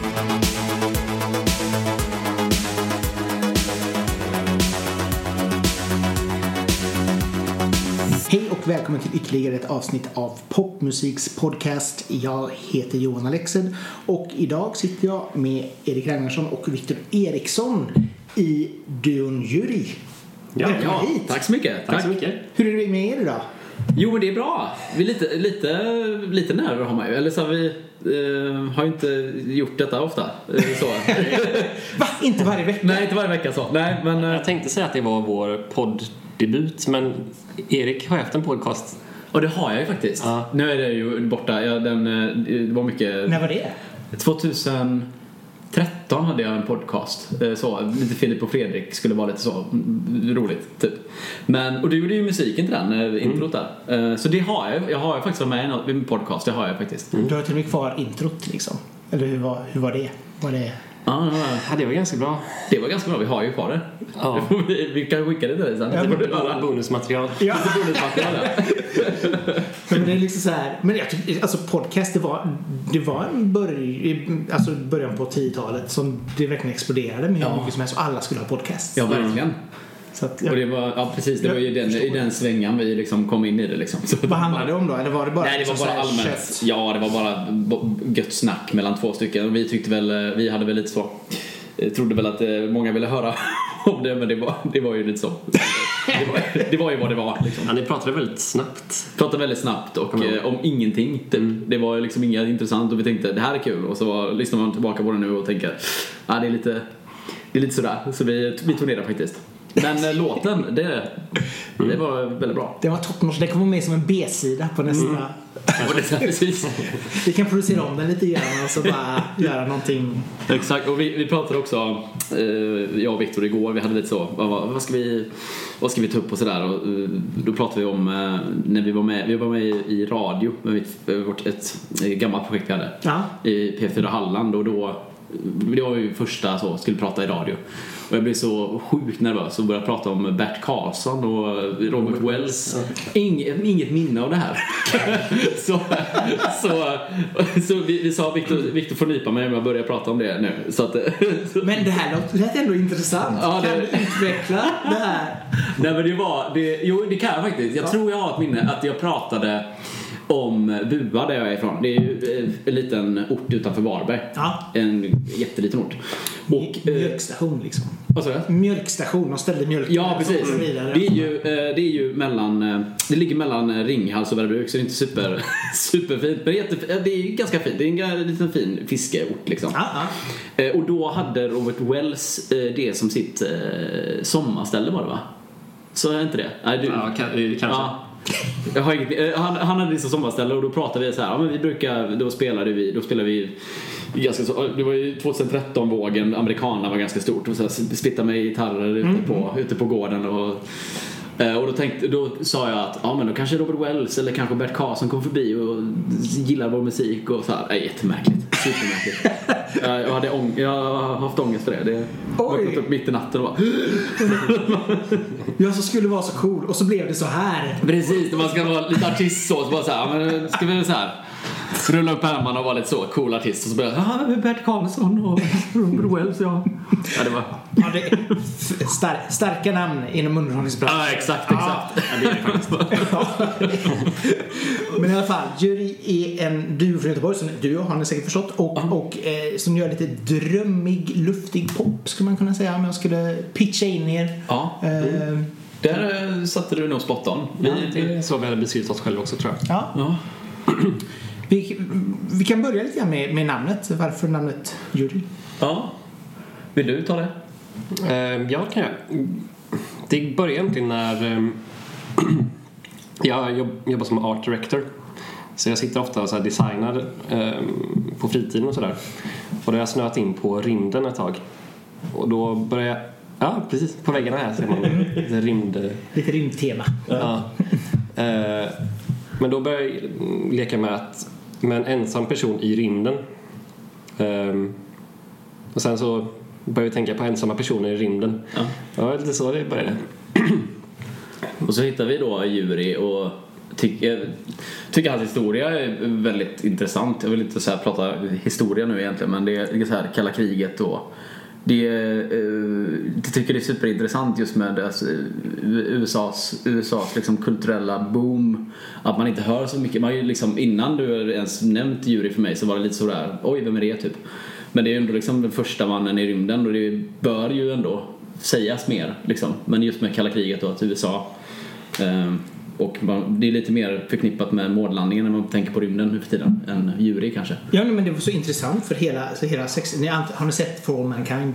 Hej och välkommen till ytterligare ett avsnitt av Popmusiks podcast. Jag heter Johan Alexed och idag sitter jag med Erik Ragnarsson och Viktor Eriksson i duon Jury. Ja, ja, hit. tack så mycket. Tack så mycket. Hur är det med er idag? Jo, men det är bra. Vi är lite, lite, lite nerver har man ju. Eller så har vi eh, har ju inte gjort detta ofta. Eh, så. Va? Inte varje vecka? Nej, inte varje vecka så. Nej, men... Eh, Jag tänkte säga att det var vår podddebut, men Erik har haft en podcast. och det har jag ju faktiskt. Ja. Nu är det ju borta. Ja, den, eh, det var mycket... När var det? 2013 hade jag en podcast. Eh, Så, lite Filip och Fredrik skulle vara lite så mm, roligt. Typ. Men, och du gjorde ju musiken till den, eh, introt där. Eh, Så det har jag. Jag har ju faktiskt varit med i en podcast. Det har jag faktiskt. Du har till och med kvar introt liksom. Eller hur var, hur var det? Var det... Ja, ja, ja. Ja, det var ganska bra. Det var ganska bra, vi har ju kvar det. Ja. Vi, kan skicka det till dig sen. Ja, du höra. Bonusmaterial. Ja. Bonusmaterial där. Men det är liksom så här, men jag tycker, alltså podcast det var, det var en början, alltså början på 10-talet som det verkligen exploderade med hur Ja. mycket som helst och alla skulle ha podcast. Ja, verkligen. Så att, Och det var, ja precis, det var ju den, i den svängan vi liksom kom in i det liksom. Så Vad handlade det om då? Eller var det bara, Nej, det var liksom bara allmänt. kött? Ja, det var bara gött snack mellan två stycken. Och vi tyckte väl, eh, vi hade väl lite så, eh, trodde väl att eh, många ville höra om det, men det var, det var ju lite så. Det var, det var ju vad det var liksom. Ja, ni pratade väldigt snabbt. Pratade väldigt snabbt och Mm. eh, om ingenting. Typ. Det var ju liksom inget intressant och vi tänkte det här är kul och så var, lyssnar man tillbaka på det nu och tänker ja det är lite, det är lite sådär. Så vi, vi tog ner det faktiskt. Men eh, låten, det, det var väldigt bra. Det var toppnotch. Det kommer med som en B-sida på nästa. Mm. Precis. Vi kan producera om den lite grann och så bara göra någonting. Exakt, och vi, vi pratade också, eh, jag och Viktor igår, vi hade lite så, vad, vad, ska, vi, vad ska vi ta upp och sådär. Och, eh, då pratade vi om eh, när vi var med, vi var med i, i radio med mitt, vårt, ett, gammalt projekt vi hade. Ja. i P4 Halland och då det var ju första så, skulle prata i radio. Och jag blev så sjukt nervös och började prata om Bert Karlsson och Robert Wells. Inget, inget minne av det här. så så, så vi, vi sa Viktor, får nypa mig om jag börjar prata om det nu. Så att, Men det här lät ändå intressant. Ja, kan det- du utveckla det här? Nej men det var, det, jo det kan jag faktiskt. Jag tror jag har ett minne att jag pratade om Bua där jag är ifrån. Det är ju eh, en liten ort utanför Varberg. Ja. En jätteliten ort. Och, eh, Mjölkstation liksom. vad sa du? Mjölkstation. De ställde mjölk. Ja, precis. Det är ju, eh, det är ju mellan, det ligger mellan Ringhals och Värö Bruk så det är inte super, superfint. Men det är, jätte, eh, det är ganska fint. Det är en liten fin fiskeort liksom. Ja, ja. Och då hade Robert Wells det som sitt sommarställe var det va? Så är inte det? Nej, du, Ja, kan, kanske. Ja. Jag har inget, eh, han, han hade det som sommarställe och då pratade vi så här, ja, men vi brukar, då spelade vi, då spelade vi ganska så, det var ju 2013-vågen, amerikanerna var ganska stort. Och så här, splittade med gitarrer ute, på, ute på gården och och då, tänkte, då sa jag att ja, men då kanske Robert Wells eller kanske Bert Karlsson kom förbi och gillar vår musik och så här. Nej, jättemärkligt. Supermärkligt. jag, jag, hade ång, jag har haft ångest för det. det vaknat upp mitt i natten och bara Jag som skulle vara så cool och så blev det så här. Precis, man ska vara lite artist så, så bara så här, men ska vi så här rulla upp ärmarna och vara lite så, cool artist och så börjar ja, Bert Karlsson och Robert Wells ja. Ja, det var... Ja, det star starka namn inom underhållningsbranschen. Ja, exakt, exakt. Ja, det är det faktiskt. Men i alla fall, Jury är en duo från Göteborg som du har ni säkert förstått och, och eh, som gör lite drömmig, luftig pop skulle man kunna säga om jag skulle pitcha in er. Ja, Eh, där eh, satte du nog spot on. Vi, Ja, det är så vi hade beskrivit oss själva också tror jag. ja. ja. Vi, vi kan börja lite grann med, med namnet. Varför namnet Jury? ja. Vill du ta det? Eh, ja, det kan jag. Det började egentligen när eh, jag jobb, jobbar som art director. Så jag sitter ofta och så här designar eh, på fritiden och sådär. Och då har jag snöat in på rymden ett tag. Och då började jag... Ja, precis. På väggarna här ser man lite rymd... Lite rymdtema. Ja. Eh, men då började jag leka med, att, med en ensam person i rymden. Ehm, och sen så började jag tänka på ensamma personer i rymden. Ja. Det var lite så det började. Och så hittade vi då Jury och tycker, tycker hans historia är väldigt intressant. Jag vill inte så prata historia nu egentligen men det är så här kalla kriget och det, eh, jag tycker det är superintressant just med alltså, USAs, USAs liksom kulturella boom. Att man inte hör så mycket. Man, liksom, innan du ens nämnt jury för mig så var det lite sådär, oj vem är det typ? Men det är ju ändå liksom den första mannen i rymden och det bör ju ändå sägas mer. Liksom. Men just med kalla kriget och att USA eh, och man, det är lite mer förknippat med månlandningen när man tänker på rymden nu för tiden än Juri kanske. Ja, men det var så intressant för hela, så hela sex, ni, har ni sett For All Mankind?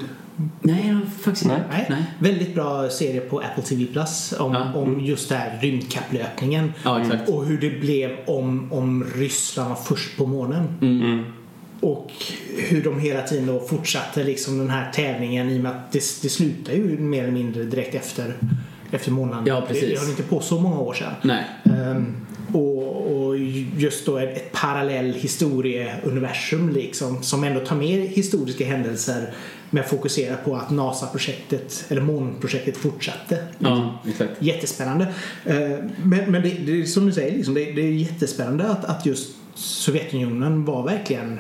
Nej, jag har faktiskt inte. Nej. Nej. Väldigt bra serie på Apple TV Plus om, ja. om just det här rymdkapplöpningen. Ja. Och hur det blev om, om Ryssland var först på månen. Mm. Och hur de hela tiden då fortsatte liksom den här tävlingen i och med att det, det slutar ju mer eller mindre direkt efter efter månaden. Ja, precis. Det, höll inte på så många år sedan. Nej. Um, och, och, just då ett, ett parallell historieuniversum liksom som ändå tar med historiska händelser men fokuserar på att NASA-projektet eller månprojektet fortsatte. Ja, exakt. Jättespännande. Uh, men, men det, det, som du säger, liksom, det, det är jättespännande att, att just Sovjetunionen var verkligen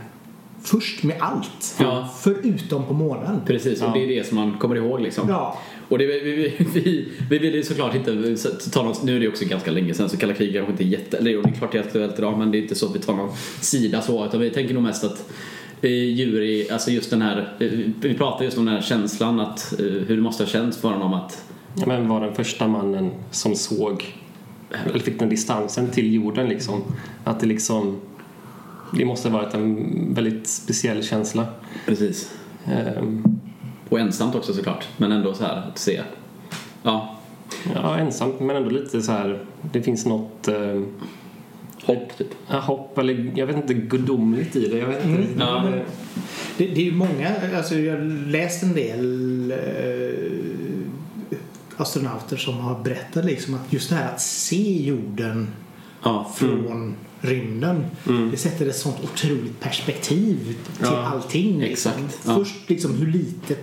först med allt. Ja. Förutom på månen. Precis, och ja. det är det som man kommer ihåg liksom. Ja. Och det, vi, vi, vi, vi vill ju såklart inte ta någon, nu är det också ganska länge sedan så kalla kriget kanske inte är jätte, eller det är klart det är aktuellt idag men det är inte så att vi tar någon sida så utan vi tänker nog mest att eh, djur alltså just den här, eh, vi pratar just om den här känslan att eh, hur det måste ha känts för honom att Ja men var den första mannen som såg eller fick den distansen till jorden liksom att det liksom det måste ha varit en väldigt speciell känsla. Precis. Um, och ensamt också såklart, men ändå så här att se. Ja. Ja, ensamt men ändå lite så här, det finns något eh, Hopp typ? Ja, hopp eller jag vet inte, gudomligt i det. Jag vet inte. Mm. Ja. Det, det, är ju många, alltså jag har läst en del eh, astronauter som har berättat liksom att just det här att se jorden ja. från mm rymden. Mm. Det sätter ett sånt otroligt perspektiv till ja, allting. Liksom. Exakt. Ja. Först liksom hur litet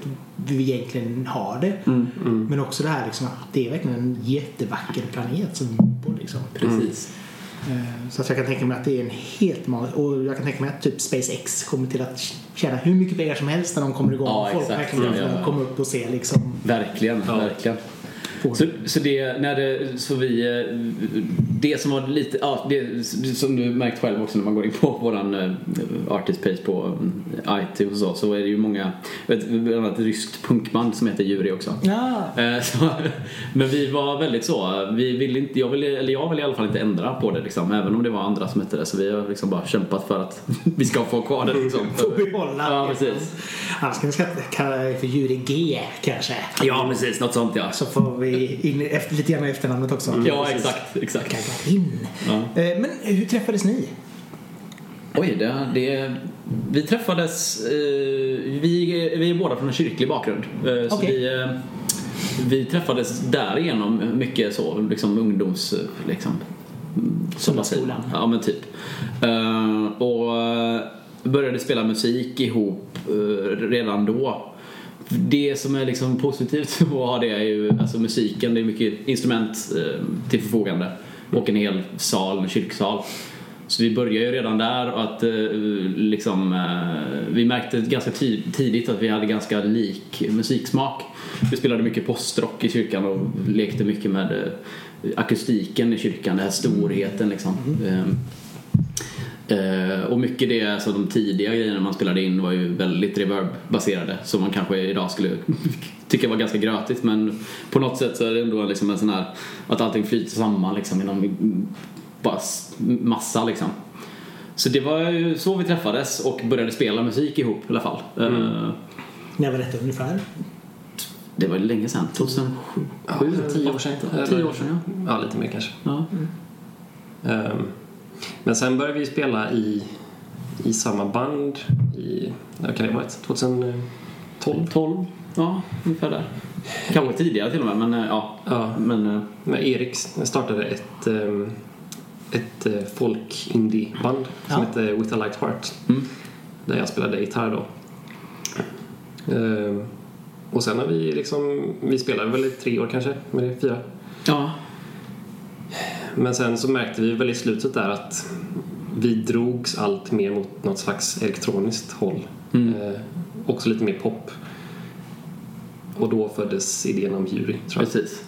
vi egentligen har det. Mm, mm. Men också det här liksom att det är verkligen en jättevacker planet som på liksom. Precis. Eh, så att jag kan tänka mig att det är en helt och jag kan tänka mig att typ SpaceX kommer till att tjäna hur mycket pengar som helst när de kommer igång. Ja, Folk verkligen ja, ja. kommer upp och se liksom. Verkligen, ja. Så, så, det, när det, så vi, eh, det som var lite, ja, det, som du märkt själv också när man går in på våran uh, artist page på uh, iTunes och så, så är det ju många, ett, bland annat ett ryskt punkband som heter Jury också. Ja. Uh, så, men vi var väldigt så, vi vill inte, jag vill, eller jag vill i alla fall inte ändra på det liksom, även om det var andra som hette det. Så vi har liksom bara kämpat för att vi ska få kvar det liksom. Få behålla. Ja, precis. Annars kan vi kalla det för Jury G kanske. Ja, precis, något sånt ja. Så får vi in efter, lite grann i efternamnet också. Mm, ja, exakt. exakt. In. Ja. Eh, men hur träffades ni? Oj, det, det, vi träffades... Eh, vi, vi är båda från en kyrklig bakgrund. Eh, så okay. vi, vi träffades därigenom mycket så, liksom ungdoms... Liksom, Söndagsskolan? Ja, men typ. och började spela musik ihop redan då det som är liksom positivt att ha det är ju alltså musiken. Det är mycket instrument eh, till förfogande och en hel sal, en kyrksal. Så vi började ju redan där och att eh, liksom, eh, vi märkte ganska tidigt att vi hade ganska lik musiksmak. Vi spelade mycket postrock i kyrkan och lekte mycket med akustiken i kyrkan, den här storheten liksom. Mm. Eh, och mycket det, alltså de tidiga grejerna man spelade in var ju väldigt reverb-baserade som man kanske idag skulle tycka var ganska grötigt men på något sätt så är det ändå liksom en sån här att allting flyter samman liksom inom bara massa liksom. Så det var ju så vi träffades och började spela musik ihop i alla fall. Mm. Uh, När var detta ungefär? Det var länge sedan, 2007? Ja, tio år sedan. Tio år sedan ja. Ja, lite mer kanske. Ja. Mm. Um. Men sen började vi spela i, i samma band i, vad kan det vara, 2012? 12, ja ungefär där. Kanske tidigare till och med men ja. ja. Men, eh, men Erik startade ett, ehm, ett eh, folk-indie-band som ja. hette With a Light Heart. Mm. Där jag spelade gitarr då. Ehm, och sen har vi liksom, vi spelade väl i tre år kanske, med det, fyra. Ja. Men sen så märkte vi väl i slutet där att vi drogs allt mer mot något slags elektroniskt håll. Mm. Eh, också lite mer pop. Och då föddes idén om jury. Precis.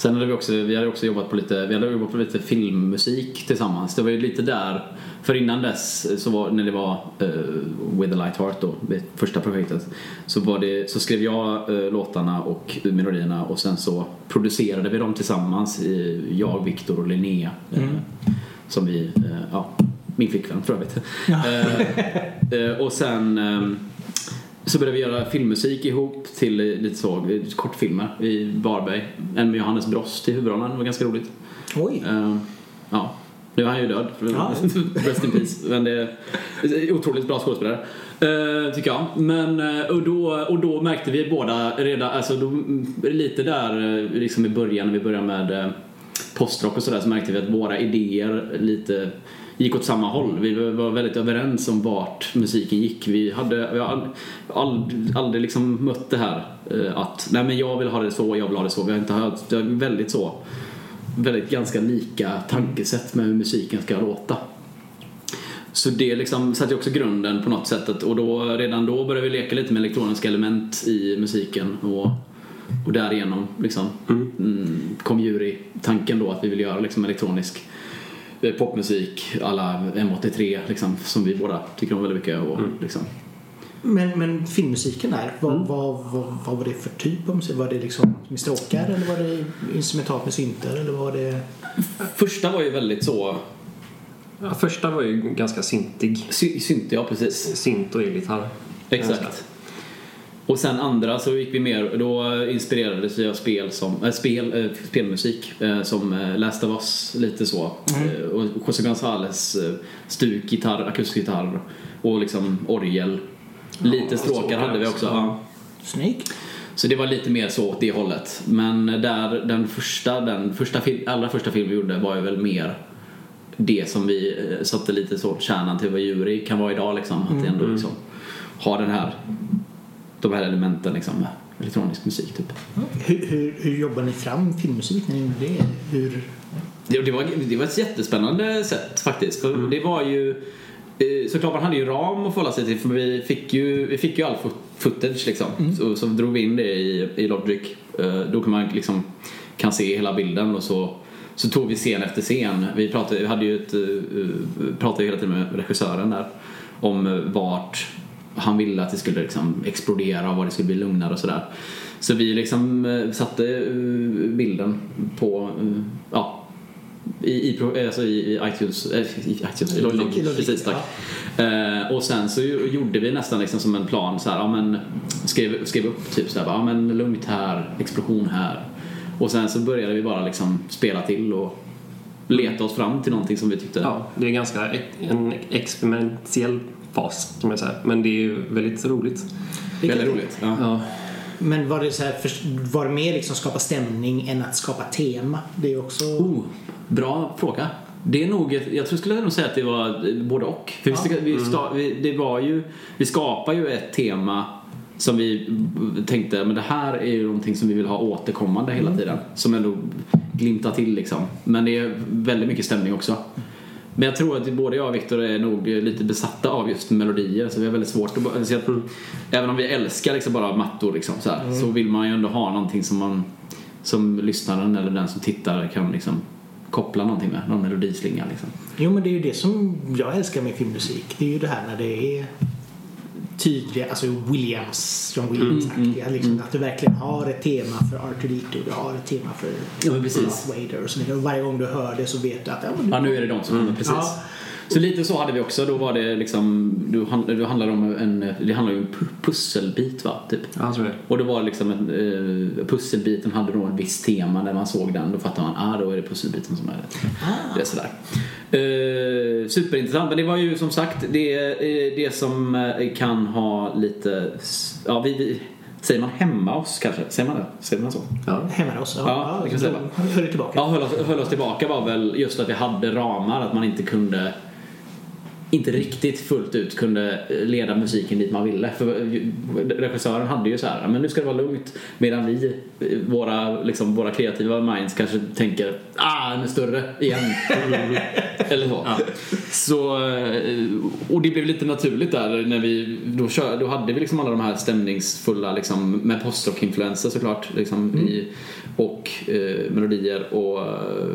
Sen hade vi också, vi hade också jobbat på lite, vi hade jobbat på lite filmmusik tillsammans. Det var ju lite där, för innan dess, så var, när det var uh, With a Light Heart då, det första projektet, så, var det, så skrev jag uh, låtarna och melodierna och sen så producerade vi dem tillsammans, i, jag, Viktor och Linnea. eh, som vi, ja, min flickvän för övrigt. Eh, och sen så började vi göra filmmusik ihop till lite så, eh, kortfilmer i Varberg. En med Johannes Brost i huvudrollen, det var ganska roligt. Oj. Eh, ja, nu är han ju död. Ja. Rest in peace. Men det är otroligt bra skådespelare. eh, tycker jag. Men, eh, och, då, och då märkte vi båda redan, alltså då, mm, lite där liksom i början när vi började med postrock och sådär så märkte vi att våra idéer lite gick åt samma håll. Vi var väldigt överens om vart musiken gick. Vi hade vi har ald- ald- aldrig liksom mött det här eh, att nej men jag vill ha det så, jag vill ha det så. Vi har inte hört, det väldigt så väldigt ganska lika tankesätt med hur musiken ska låta. Så det liksom satte också grunden på något sätt och då, redan då började vi leka lite med elektroniska element i musiken och, och därigenom liksom, mm, kom jury-tanken då att vi vill göra liksom elektronisk popmusik alla M83 liksom, som vi båda tycker om väldigt mycket. Och, liksom. Men, men filmmusiken där, vad, vad, vad, vad var det för typ av musik? Var det liksom med stråkar eller var det instrumentalt med syntar eller var det... Första var ju väldigt så Ja, första var ju ganska syntig. sy- synt, ja precis. Synt och elgitarr. Exakt. Och sen andra så gick vi mer, då inspirerades vi av spel som, äh, spel, äh, spelmusik äh, som äh, Last of Us, lite så. Äh, och José Gonzales äh, stuk, gitarr, akustikgitarr och liksom orgel. Lite stråkar stråkar hade vi också. Ja. Snyggt. Så det var lite mer så åt det hållet. Men där, den första, den första fil, allra första film vi gjorde var ju väl mer det som vi satte lite så kärnan till vad jury kan vara idag liksom. Att det ändå liksom har den här, de här elementen liksom elektronisk musik typ. Hur, hur, hur jobbar ni fram filmmusik när ni gjorde det? Hur... Det, det, var, det var ett jättespännande sätt faktiskt. För det var ju eh, Såklart man hade ju ram att förhålla sig till för vi fick ju, vi fick ju all fo- footage liksom. Så, så drog vi in det i, i Logic. Eh, Då kan man liksom kan se hela bilden och så, så tog vi scen efter scen. Vi pratade, vi hade ju ett, eh, pratade hela tiden med regissören där om vart han ville att det skulle liksom explodera och det skulle bli lugnare och sådär. Så vi liksom eh, satte eh, bilden på, eh, ja, i, i, alltså i, i iTunes, äh, i iTunes, i Logic, Logic, precis tack. Eh, och sen så gjorde vi nästan liksom som en plan så här, ja men skrev, skrev upp typ så här, ja men lugnt här, explosion här. Och sen så började vi bara liksom spela till och leta oss fram till någonting som vi tyckte Ja, det är ganska e- en experimentell fas kan man säga. Men det är ju väldigt roligt. väldigt roligt. Ja. Ja. Men var det, så här, för, var det mer liksom skapa stämning än att skapa tema? Det är också... Oh, bra fråga. Det är nog, jag tror skulle nog säga att det var eh, både och. För vi, ska- vi, sta, vi, det var ju, vi skapar ju ett tema som vi tänkte, men det här är ju någonting som vi vill ha återkommande hela tiden. Som ändå glimtar till liksom. Men det är väldigt mycket stämning också. Men jag tror att både jag och Viktor är nog lite besatta av just melodier. Så vi har väldigt svårt att... bara- Så jag, Även om vi älskar liksom bara mattor liksom, så, här, så vill man ju ändå ha någonting som man som lyssnaren eller den som tittar kan liksom koppla någonting med. Någon melodislinga liksom. Jo, men det är ju det som jag älskar med filmmusik. Det är ju det här när det är tydliga, alltså Williams, John Williams-aktiga. liksom, Att du verkligen har ett tema för R2D2, du har ett tema för Ja, precis. Darth Vader och så vidare. Och varje gång du hör det så vet du att ja, men Ja, nu är det de som kommer, precis. Ja. Så lite så hade vi också. Då var det liksom, då handlade det om en, det handlade om en pu- pusselbit va, typ. Ja, tror det. Och då var det liksom en, eh, pusselbiten hade då en viss tema när man såg den. Då fattade man, ah då är det pusselbiten som är det. Det är sådär. Eh, superintressant. Men det var ju som sagt det, eh, det som eh, kan ha lite, ja vi, vi säger man hemma oss kanske? Säger man det? Säger man så? Ja. hemma oss. Ja, det säga. då höll det tillbaka. Ja, höll oss, höll oss tillbaka var väl just att vi hade ramar, att man inte kunde inte riktigt fullt ut kunde leda musiken dit man ville. För regissören hade ju så här, men nu ska det vara lugnt. Medan vi, våra, liksom, våra kreativa minds kanske tänker, ah, den är större igen. Eller så. Ja. Så. eh, Och det blev lite naturligt där när vi, då, kör, då hade vi liksom alla de här stämningsfulla, liksom, med postrock-influenser såklart, liksom, i, och eh, melodier och eh,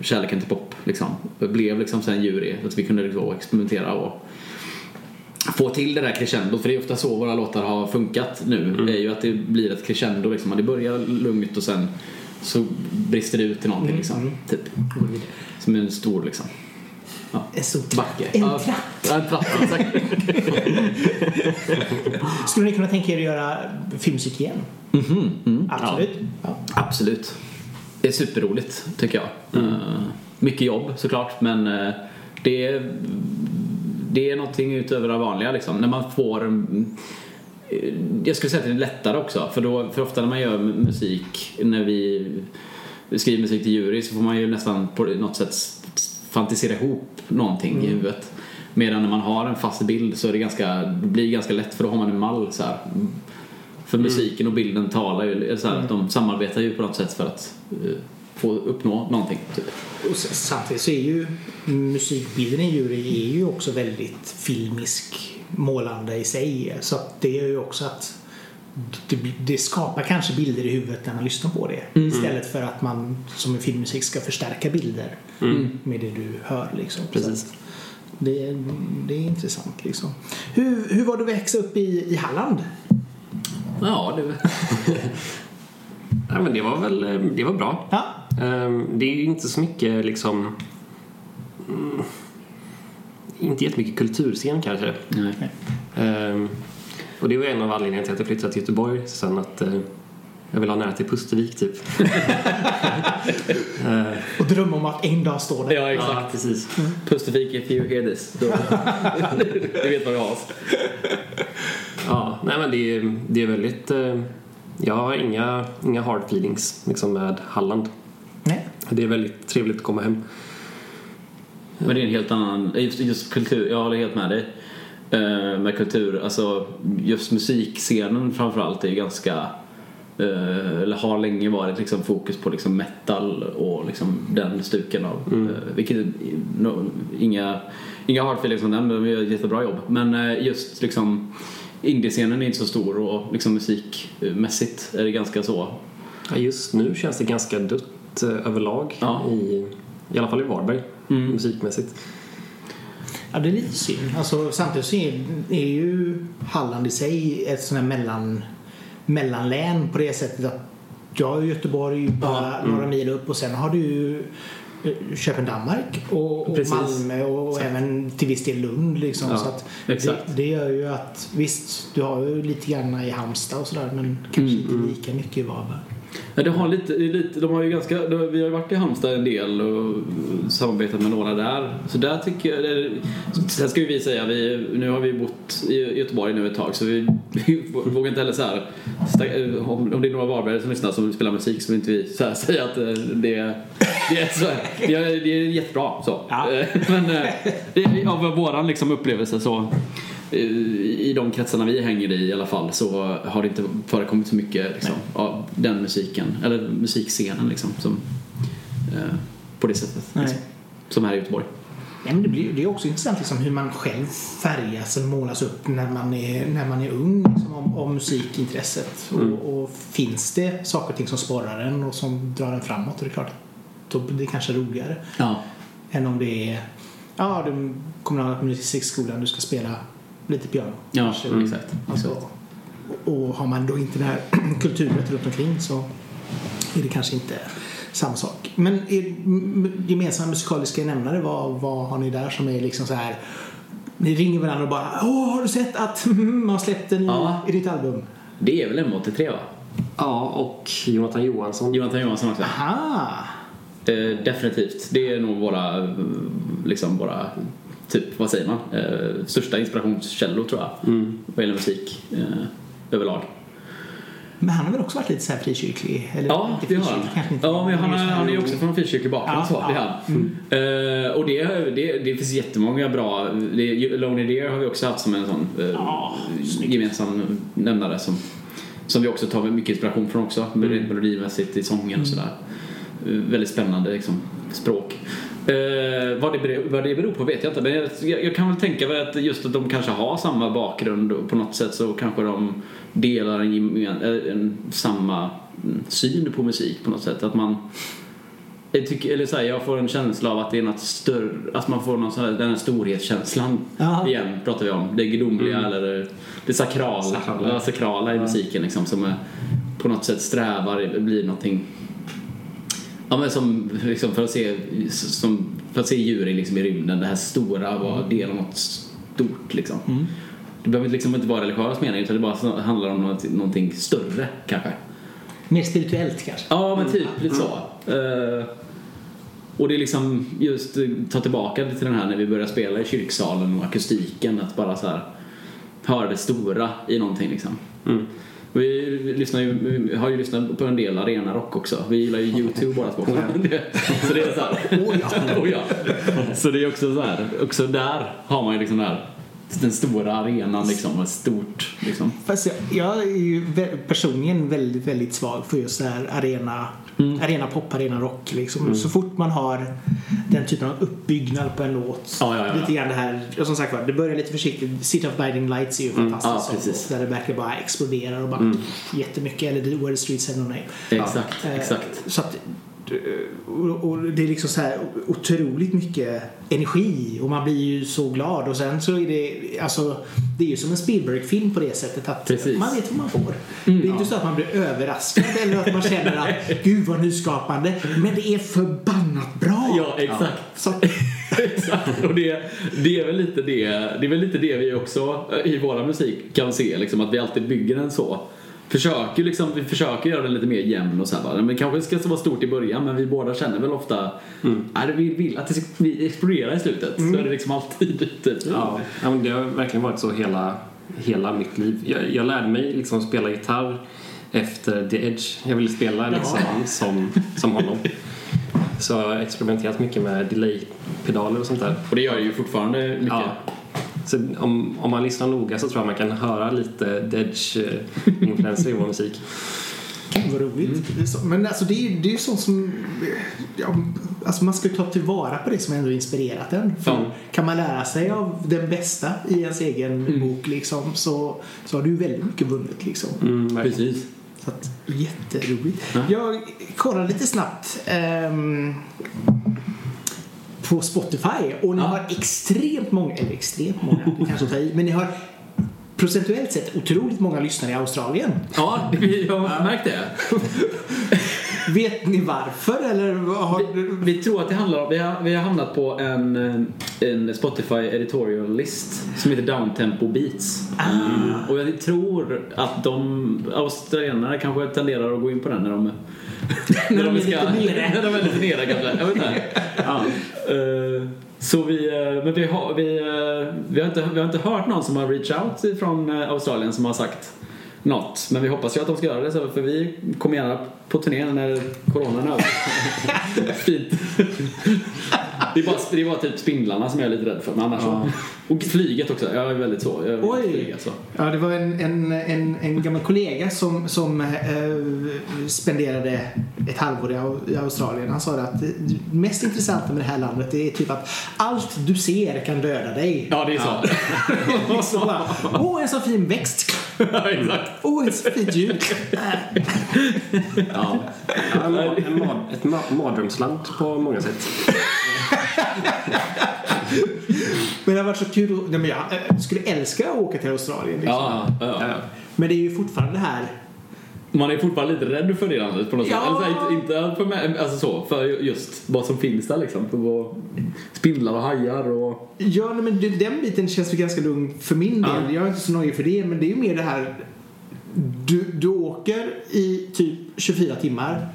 kärleken till pop. Liksom. Det blev liksom sen jury, att vi kunde liksom experimentera och få till det där crescendo. För det är ofta så våra låtar har funkat nu. Det är ju att det blir ett crescendo. Liksom. Det börjar lugnt och sen så brister det ut till någonting. Liksom. Typ. Som en stor liksom. Ja. En stor Backe. En Ja. trapp. Ja, en trapp, exakt. Skulle ni kunna tänka er att göra filmmusik igen? Mhm, Absolut. Ja. Absolut. Det är superroligt tycker jag. Mm. Eh, mycket jobb såklart men eh, det, är, det är någonting utöver det vanliga liksom. När man får en- eh, jag skulle säga att det är lättare också för, då, för ofta när man gör musik när vi skriver musik till jury så får man ju nästan på något sätt fantisera ihop någonting i huvudet. Medan när man har en fast bild så är det ganska, det blir ganska lätt för då har man en mall så här. För musiken och bilden talar ju, så här, att de samarbetar ju på något sätt för att eh, få uppnå någonting. Typ. Och samtidigt så är ju musikbilden i jury är ju också väldigt filmisk målande i sig. Så det är ju också att det, det skapar kanske bilder i huvudet när man lyssnar på det. Istället för att man som i filmmusik ska förstärka bilder med det du hör. Liksom. Precis. det, är- det är intressant. Liksom. Hur, hur var det att växa upp i, i Halland? Ja, det, Ja, men det var väl eh, det var bra. Ja. Ehm, Det är ju inte så mycket liksom... mm, Inte jättemycket kulturscen kanske. nej. Och det var en av anledningarna till att jag flyttade till Göteborg sen att eh, jag vill ha nära till Pustervik typ. Ehm, Och drömma om att en dag stå där. Ja, Ja, exakt. precis. Pustervik if you hear this. Då, du vet vad vi har. Ja, nej men det är, det är väldigt... eh, Jag har inga, inga hard feelings liksom med Halland. Nej. Det är väldigt trevligt att komma hem. Men det är en helt annan, just, just kultur, jag håller helt med dig. Eh, med kultur, alltså just musikscenen framförallt är ju ganska, eh, eller har länge varit liksom fokus på liksom metal och liksom den stuken av, eh, vilket, no, inga, inga hard feelings om den, men de gör ett jättebra jobb. Men eh, just liksom indiescenen är inte så stor och liksom musikmässigt är det ganska så. Ja, just nu känns det ganska dött överlag. Ja. I, I alla fall i Varberg, musikmässigt. Ja, det är lite synd. Alltså, samtidigt så är, är ju Halland i sig ett sånt här mellan, mellanlän på det sättet att du har Göteborg bara några mil upp och sen har du eh, Köpenhamn och, och. Malmö och även till viss del Lund. Liksom. Ja, så att exakt. det, det gör ju att visst, du har ju lite grann i Halmstad och sådär men kanske inte lika mycket i Varberg. Ja, det har lite, det är lite, de har ju ganska, vi har ju varit i Halmstad en del och samarbetat med några där. Så där tycker jag, det, sen ska ju vi säga, vi, nu har vi bott i Göteborg nu ett tag så vi, vi vågar inte heller så här, om, det är några Varbergare som lyssnar som spelar musik så vill inte vi så här säga att eh, det det, det, är, så, det, är, det är jättebra så. Ja. Men eh, det, av våran liksom upplevelse så eh, i de kretsarna vi hänger i i alla fall så har det inte förekommit så mycket liksom, av den musiken, eller musikscenen liksom, som, eh, på det sättet. Liksom, som här i Göteborg. Ja, men det, blir, det är också intressant liksom, hur man själv färgas och målas upp när man är, när man är ung liksom, om, om musikintresset. Och, och finns det saker och ting som sporrar en och som drar en framåt och det är klart då blir det kanske roligare Ja. än om det är ja, du kommunala musikskolan, du ska spela lite piano. Ja, Kanske. mm. exakt. Alltså, och, och har man då inte det här kulturet runt omkring så är det kanske inte samma sak. Men m- gemensamma musikaliska nämnare, vad, vad har ni där som är liksom så här ni ringer varandra och bara Åh, har du sett att man har släppt en Ja. i ditt album? Det är väl M83 va? Ja, och Jonathan Johansson. Jonathan Johansson också. Aha! Eh, definitivt. Det är nog våra, liksom våra, typ, vad säger man, eh, största inspirationskällor tror jag. Mm. Vad gäller musik eh, överlag. Men han har väl också varit lite så här frikyrklig? Eller Ja, inte det har han. Ja, men han, är- han är ju också från frikyrklig bakgrund. Ja, så, ja. det är han. Eh, och det, det, det finns jättemånga bra. Det, Lonely Deer har vi också haft som en sån eh, Ja, gemensam nämnare som, som vi också tar mycket inspiration från också. Mm. Melodimässigt i sången och sådär. Eh, väldigt spännande liksom, språk. Eh, vad, det beror, vad det beror på vet jag inte men jag, jag, kan väl tänka mig att just att de kanske har samma bakgrund och på något sätt så kanske de delar en, gemen, eh, en samma mm, syn på musik på något sätt. Att man jag, tycker, eller så här, jag får en känsla av att det är något större, att man får någon sån här, den här storhetskänslan Ja. igen pratar vi om. Det gudomliga eller det, det sakrala, Sakrala. Sakrala i musiken liksom som är, på något sätt strävar, blir någonting Ja men som liksom för att se, som, för att se djur liksom i rymden, det här stora, vara del av något stort liksom. Det behöver liksom inte vara religiös mening utan det bara handlar om något, någonting större kanske. Mer spirituellt kanske? Ja men typ lite så. Eh, och det är liksom just eh, ta tillbaka till den här när vi börjar spela i kyrksalen och akustiken att bara så här höra det stora i någonting liksom. Mm. Vi, lyssnar ju, vi har ju lyssnat på en del arenarock också. Vi gillar ju YouTube båda två. så det är så här. Oh, ja. oh, ja. Så det är också så här. Också där har man ju liksom här den stora arenan liksom. och Stort liksom. Fast jag, jag är ju personligen väldigt, väldigt svag för just det här arena, Mm. arena pop, arena rock. Liksom. Så fort man har den typen av uppbyggnad på en låt. Ja, ja, ja. Lite grann det här, och som sagt var, det börjar lite försiktigt. City of Blinding Lights är ju fantastiskt. Mm. Precis. Där det verkligen bara exploderar och bara Mm. jättemycket. Eller Where the Streets Have No Name. Exakt, Eh, exakt. Så att, och, och det är liksom så här otroligt mycket energi och man blir ju så glad och sen så är det alltså det är ju som en Spielberg-film på det sättet att Precis. man vet vad man får. det är inte så att man blir överraskad eller att man känner att gud vad nyskapande men det är förbannat bra. Ja, exakt. Så, Exakt, och det, det, är väl lite det, det är väl lite det vi också eh, i våra musik kan se, liksom, att vi alltid bygger den så. Försöker liksom, vi försöker göra den lite mer jämn och så här, bara. men kanske ska vara stort i början men vi båda känner väl ofta nej, vi vill att det ska vi exploderar i slutet. Så är det liksom alltid typ. Ja, ja men det har verkligen varit så hela, hela mitt liv. Jag, jag lärde mig liksom spela gitarr efter The Edge. Jag ville spela liksom som, som honom. Så jag har experimenterat mycket med delay-pedaler och sånt där. Och det gör ju fortfarande mycket. Ja. Så om, om man lyssnar noga så tror jag man kan höra lite The Edge-influenser i vår musik. Vad roligt. Det är så- Men alltså det är ju det är sånt som... Ja, alltså man ska ta tillvara på det som ändå inspirerat en. För Ja. Kan man lära sig av den bästa i ens egen bok liksom, så, så har du ju väldigt mycket vunnet. Liksom. Mm. Precis. Så att, jätteroligt. Ja. Jag kollar lite snabbt ehm, på Spotify och ni Ja. har extremt många, eller extremt många, kanske tar i, men ni har procentuellt sett otroligt många lyssnare i Australien. Ja, vi har märkt det. Vet ni varför eller vad har Vi, vi tror att det handlar om, vi har, vi har hamnat på en, eh, en Spotify editorial list som heter Downtempo Beats. Mm. Och jag tror att de australienare kanske tenderar att gå in på den när de När de nere. när de är lite nere kanske. Jag vet inte. Ja. Eh, Så vi, eh, men vi har, vi, eh, vi, har inte, vi har inte hört någon som har reach out från Australien som har sagt något. Men vi hoppas ju att de ska göra det för vi kommer gärna på turné när coronan är över. Fint. Det är, bara, det är bara typ spindlarna som jag är lite rädd för. Men annars så. Och flyget också. Jag är väldigt så. Jag är Oj. Flyg, alltså. Ja, det var en, en, en, en gammal kollega som, som eh, spenderade ett halvår i, Au- i Australien. Han sa det att det mest intressanta med det här landet det är typ att allt du ser kan döda dig. Ja, det är så. liksom bara, Åh, en så fin växt! Ja, exakt. Åh, ett så fint djur! Ja. Ja, en, en, ett ma- mardrömsland på många sätt. Men det har varit så kul. att- Nej, men jag eh, skulle älska att åka till Australien. Liksom. Ja, ja, ja. Ja. Men det är ju fortfarande här. Man är fortfarande lite rädd för det landet på något sätt. Ja. Eller så här, inte, för mig, alltså så, för just vad som finns där liksom. För vad, spindlar och hajar och... Ja, nej, men den biten känns väl ganska lugn för min del. Ja. Jag är inte så nöjd för det, men det är ju mer det här. Du, du åker i typ 24 timmar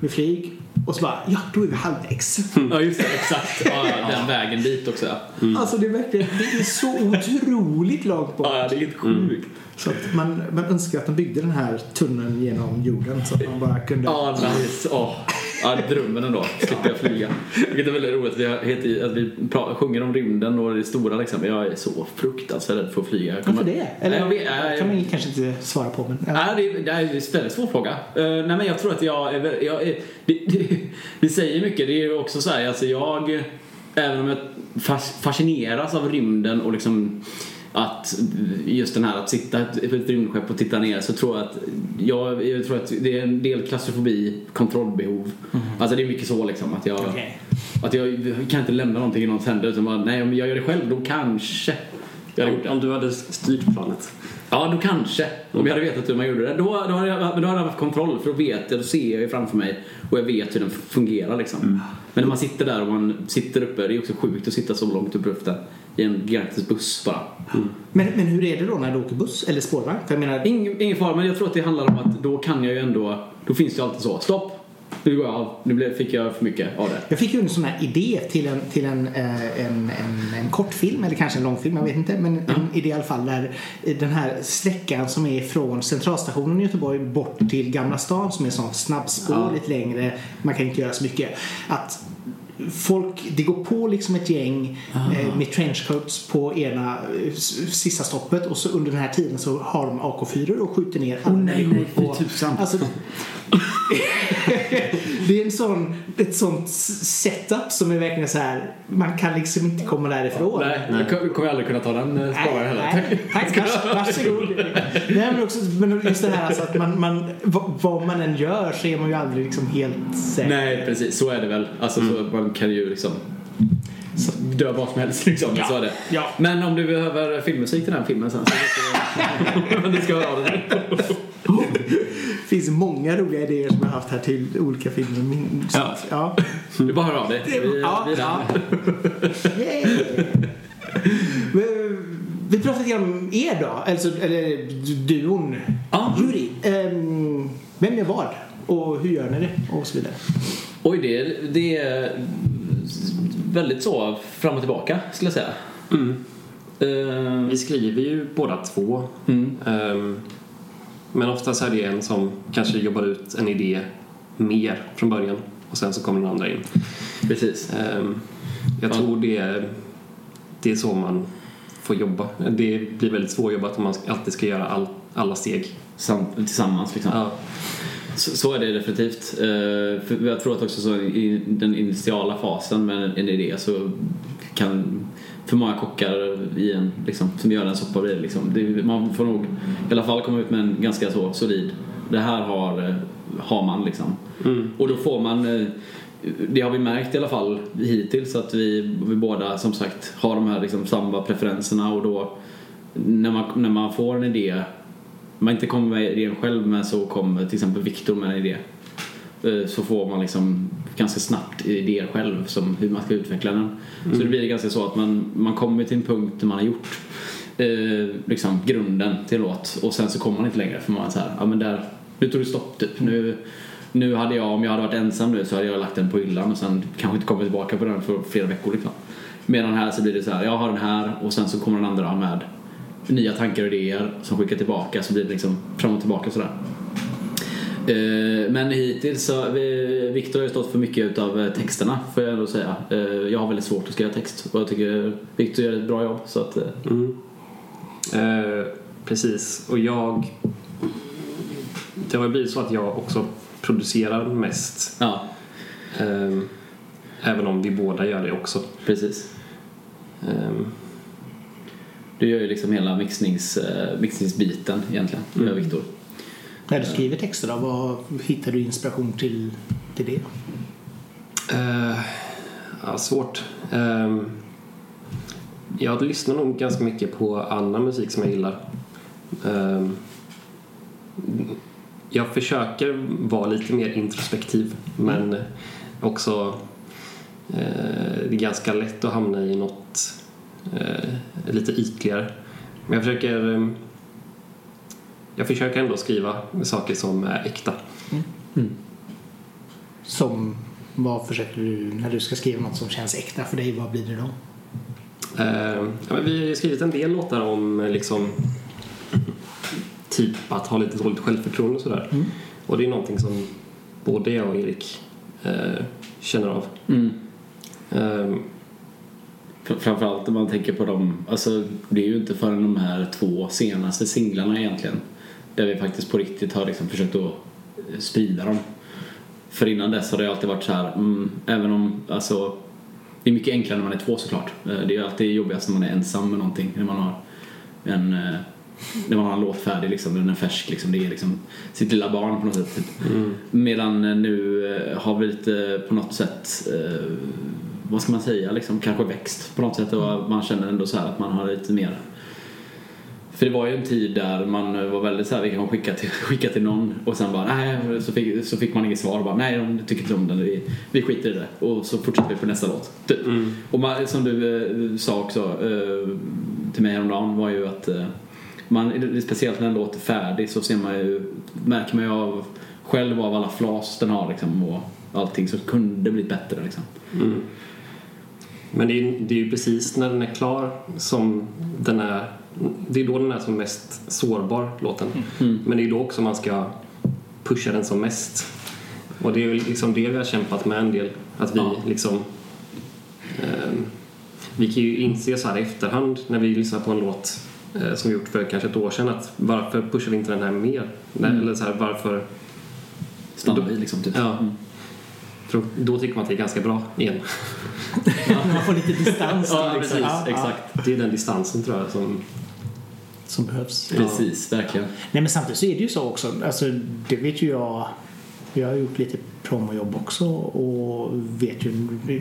med flyg och så bara, ja, då är vi halvvägs. Ja, just det. Exakt. Ja, den vägen dit också. Ja, Alltså det är verkligen, det är så otroligt långt bort. ja det är helt sjukt. Så att man, man önskar att de byggde den här tunneln genom jorden så att man bara kunde... Ja, nice. Åh. Ja, drömmen ändå. Slipper jag flyga. Vilket är väldigt roligt. Vi, heter, att vi pra, sjunger om rymden och det stora liksom. Jag är så fruktansvärt rädd för att flyga. Jag Varför det? Eller jag vet- nej, kan man kanske inte svara på men... Nej, det, det är en väldigt svår fråga. Eh, nej, men jag tror att jag är... Jag är det, det, det säger mycket. Det är ju också så här, alltså jag... Även om jag fas, fascineras av rymden och liksom att just den här att sitta på ett rymdskepp och titta ner så tror jag att jag, jag tror att det är en del klaustrofobi, kontrollbehov. Alltså det är mycket så liksom att jag Okej. att jag kan inte lämna någonting i någons händer utan bara, nej om jag gör det själv då kanske jag hade gjort det. Om du hade styrt planet. Ja, då kanske. Om jag hade vetat hur man gjorde det. Då, då, hade, jag, då hade jag haft kontroll för då vet jag, då ser jag ju framför mig och jag vet hur den fungerar liksom. Men när man sitter där och man sitter uppe, det är också sjukt att sitta så långt upp i luften i en gigantisk buss bara. Men, men hur är det då när du åker buss eller spårvagn? För jag menar, Ingen, ingen fara, men jag tror att det handlar om att då kan jag ju ändå, då finns det ju alltid så, stopp, nu går jag av, nu blev, fick jag för mycket av det. Jag fick ju en sån här idé till en, till en, eh, en, en, en kortfilm, eller kanske en långfilm, jag vet inte. Men en idé i alla fall där den här sträckan som är från Centralstationen i Göteborg bort till Gamla stan som är sån snabbspår Ja. lite längre. Man kan inte göra så mycket. Att folk, det går på liksom ett gäng eh, med trenchcoats på ena eh, sista stoppet och så under den här tiden så har de AK4 och skjuter ner alla nej, människor nej, fy på-. Alltså, det är en sån, ett sånt setup som är verkligen så här. Man kan liksom inte komma därifrån. Nej, jag kommer- kommer aldrig kunna ta den eh, spararen heller. nej, tack. Vars, varsågod. Nej, men också men just det här alltså att man, man, vad, man än gör så är man ju aldrig liksom helt säker. Nej, precis. Så är det väl. Alltså, så man kan ju liksom dö vad som helst liksom. Ja. Så är det. Ja. Men om du behöver filmmusik till den här filmen sen så du- Men du ska höra av dig. Det finns många roliga idéer som jag har haft här till olika filmer. Min, Ja. ja. Du bara hör av dig. Vi, ja, vi ja. Yay. Men, Vi pratar lite om er då, alltså, eller duon. Ja. Jury. Ehm, vem gör vad? Och hur gör ni det? Och så vidare. Oj, det är, det är väldigt så fram och tillbaka skulle jag säga. Mm. Eh, Vi skriver ju båda två. mm. Ehm, men oftast är det en som kanske jobbar ut en idé mer från början och sen så kommer den andra in. Precis. Ehm, jag Ja. tror det är, det är så man får jobba. Det blir väldigt svårjobbat om man alltid ska göra all, alla steg. Sam, tillsammans liksom. Ja. Så, så är det definitivt. Eh, för jag tror att också så i den initiala fasen med en idé så kan för många kockar i en, liksom, som gör en soppa blir liksom. Det, man får nog i alla fall komma ut med en ganska så solid. Det här har, eh, har man liksom. Mm. Och då får man eh, det har vi märkt i alla fall hittills att vi, vi båda som sagt har de här liksom samma preferenserna och då när man, när man får en idé man inte kommer med idén själv men så kommer till exempel Viktor med en idé Eh, så får man liksom ganska snabbt idéer själv som hur man ska utveckla den. Så det blir ganska så att man, man kommer till en punkt där man har gjort eh, liksom grunden till en låt och sen så kommer man inte längre för man är så här, ja men där, nu tog det stopp typ. Nu, nu hade jag, om jag hade varit ensam nu så hade jag lagt den på hyllan och sen kanske inte kommit tillbaka på den för flera veckor liksom. Medan här så blir det så här, jag har den här och sen så kommer den andra med nya tankar och idéer som skickar tillbaka så blir det liksom fram och tillbaka sådär. Eh, Men hittills så, vi- Viktor har ju stått för mycket utav texterna får jag ändå säga. Eh, Jag har väldigt svårt att skriva text och jag tycker Viktor gör ett bra jobb så att eh, Mm. Eh, precis, och jag... Det har blivit så att jag också producerar mest. ja, ehm, även om vi båda gör det också. precis. Ehm, Du gör ju liksom hela mixnings, eh, mixningsbiten egentligen, gör Viktor. När du skriver texter då, vad hittar du inspiration till, till det? Uh, ja, svårt. Ehm, jag lyssnar nog ganska mycket på annan musik som jag gillar. Ehm, jag försöker vara lite mer introspektiv men också uh, det är ganska lätt att hamna i något eh, lite ytligare. Men jag försöker ehm, jag försöker ändå skriva saker som är äkta. Som, vad försöker du, när du ska skriva något som känns äkta för dig, vad blir det då? Eh, ja, men vi har skrivit en del låtar om eh, liksom typ att ha lite dåligt självförtroende och sådär. Mm. Och det är någonting som både jag och Erik eh, känner av. Mm. Fr- Framförallt om man tänker på dem, alltså det är ju inte förrän de här två senaste singlarna egentligen där vi faktiskt på riktigt har liksom försökt att eh, sprida dem. För innan dess har det alltid varit så här, mm, även om, alltså det är mycket enklare när man är två såklart. Eh, Det är alltid jobbigast när man är ensam med någonting, när man har en eh, när man har en låt färdig liksom, den är färsk liksom, det är liksom sitt lilla barn på något sätt. Typ. Medan eh, nu har vi lite på något sätt vad ska man säga, liksom, kanske växt på något sätt och man känner ändå så här att man har lite mer för det var ju en tid där man var väldigt så här, vi kan skicka till, skicka till någon och sen bara nej, så fick, så fick man inget svar bara nej, de tycker inte om den, vi, vi skiter i det och så fortsätter vi på nästa låt. Typ. Och man, som du eh, sa också eh, till mig häromdagen var ju att eh, man, speciellt när en låt är färdig så ser man ju, märker man ju av själv av alla flas den har liksom och allting så kunde blivit bättre liksom. Men det är, det är ju precis när den är klar som den är det är då den är som mest sårbar, låten. Men det är då också man ska pusha den som mest. Och det är väl liksom det vi har kämpat med en del. Att vi Ja. liksom... ehm, vi kan ju inse så här i efterhand när vi lyssnar på en låt eh, som vi gjort för kanske ett år sedan att varför pushar vi inte den här mer? Nej, Eller så här, varför... Stannar vi liksom typ. Ja. För då tycker man att det är ganska bra igen. Man får lite distans. Ja, precis. liksom. Ja, ja, Exakt. Det är den distansen tror jag som... Som behövs. Precis, verkligen. Nej men samtidigt så är det ju så också. Alltså, det vet ju jag. Jag har gjort lite promojobb också och vet ju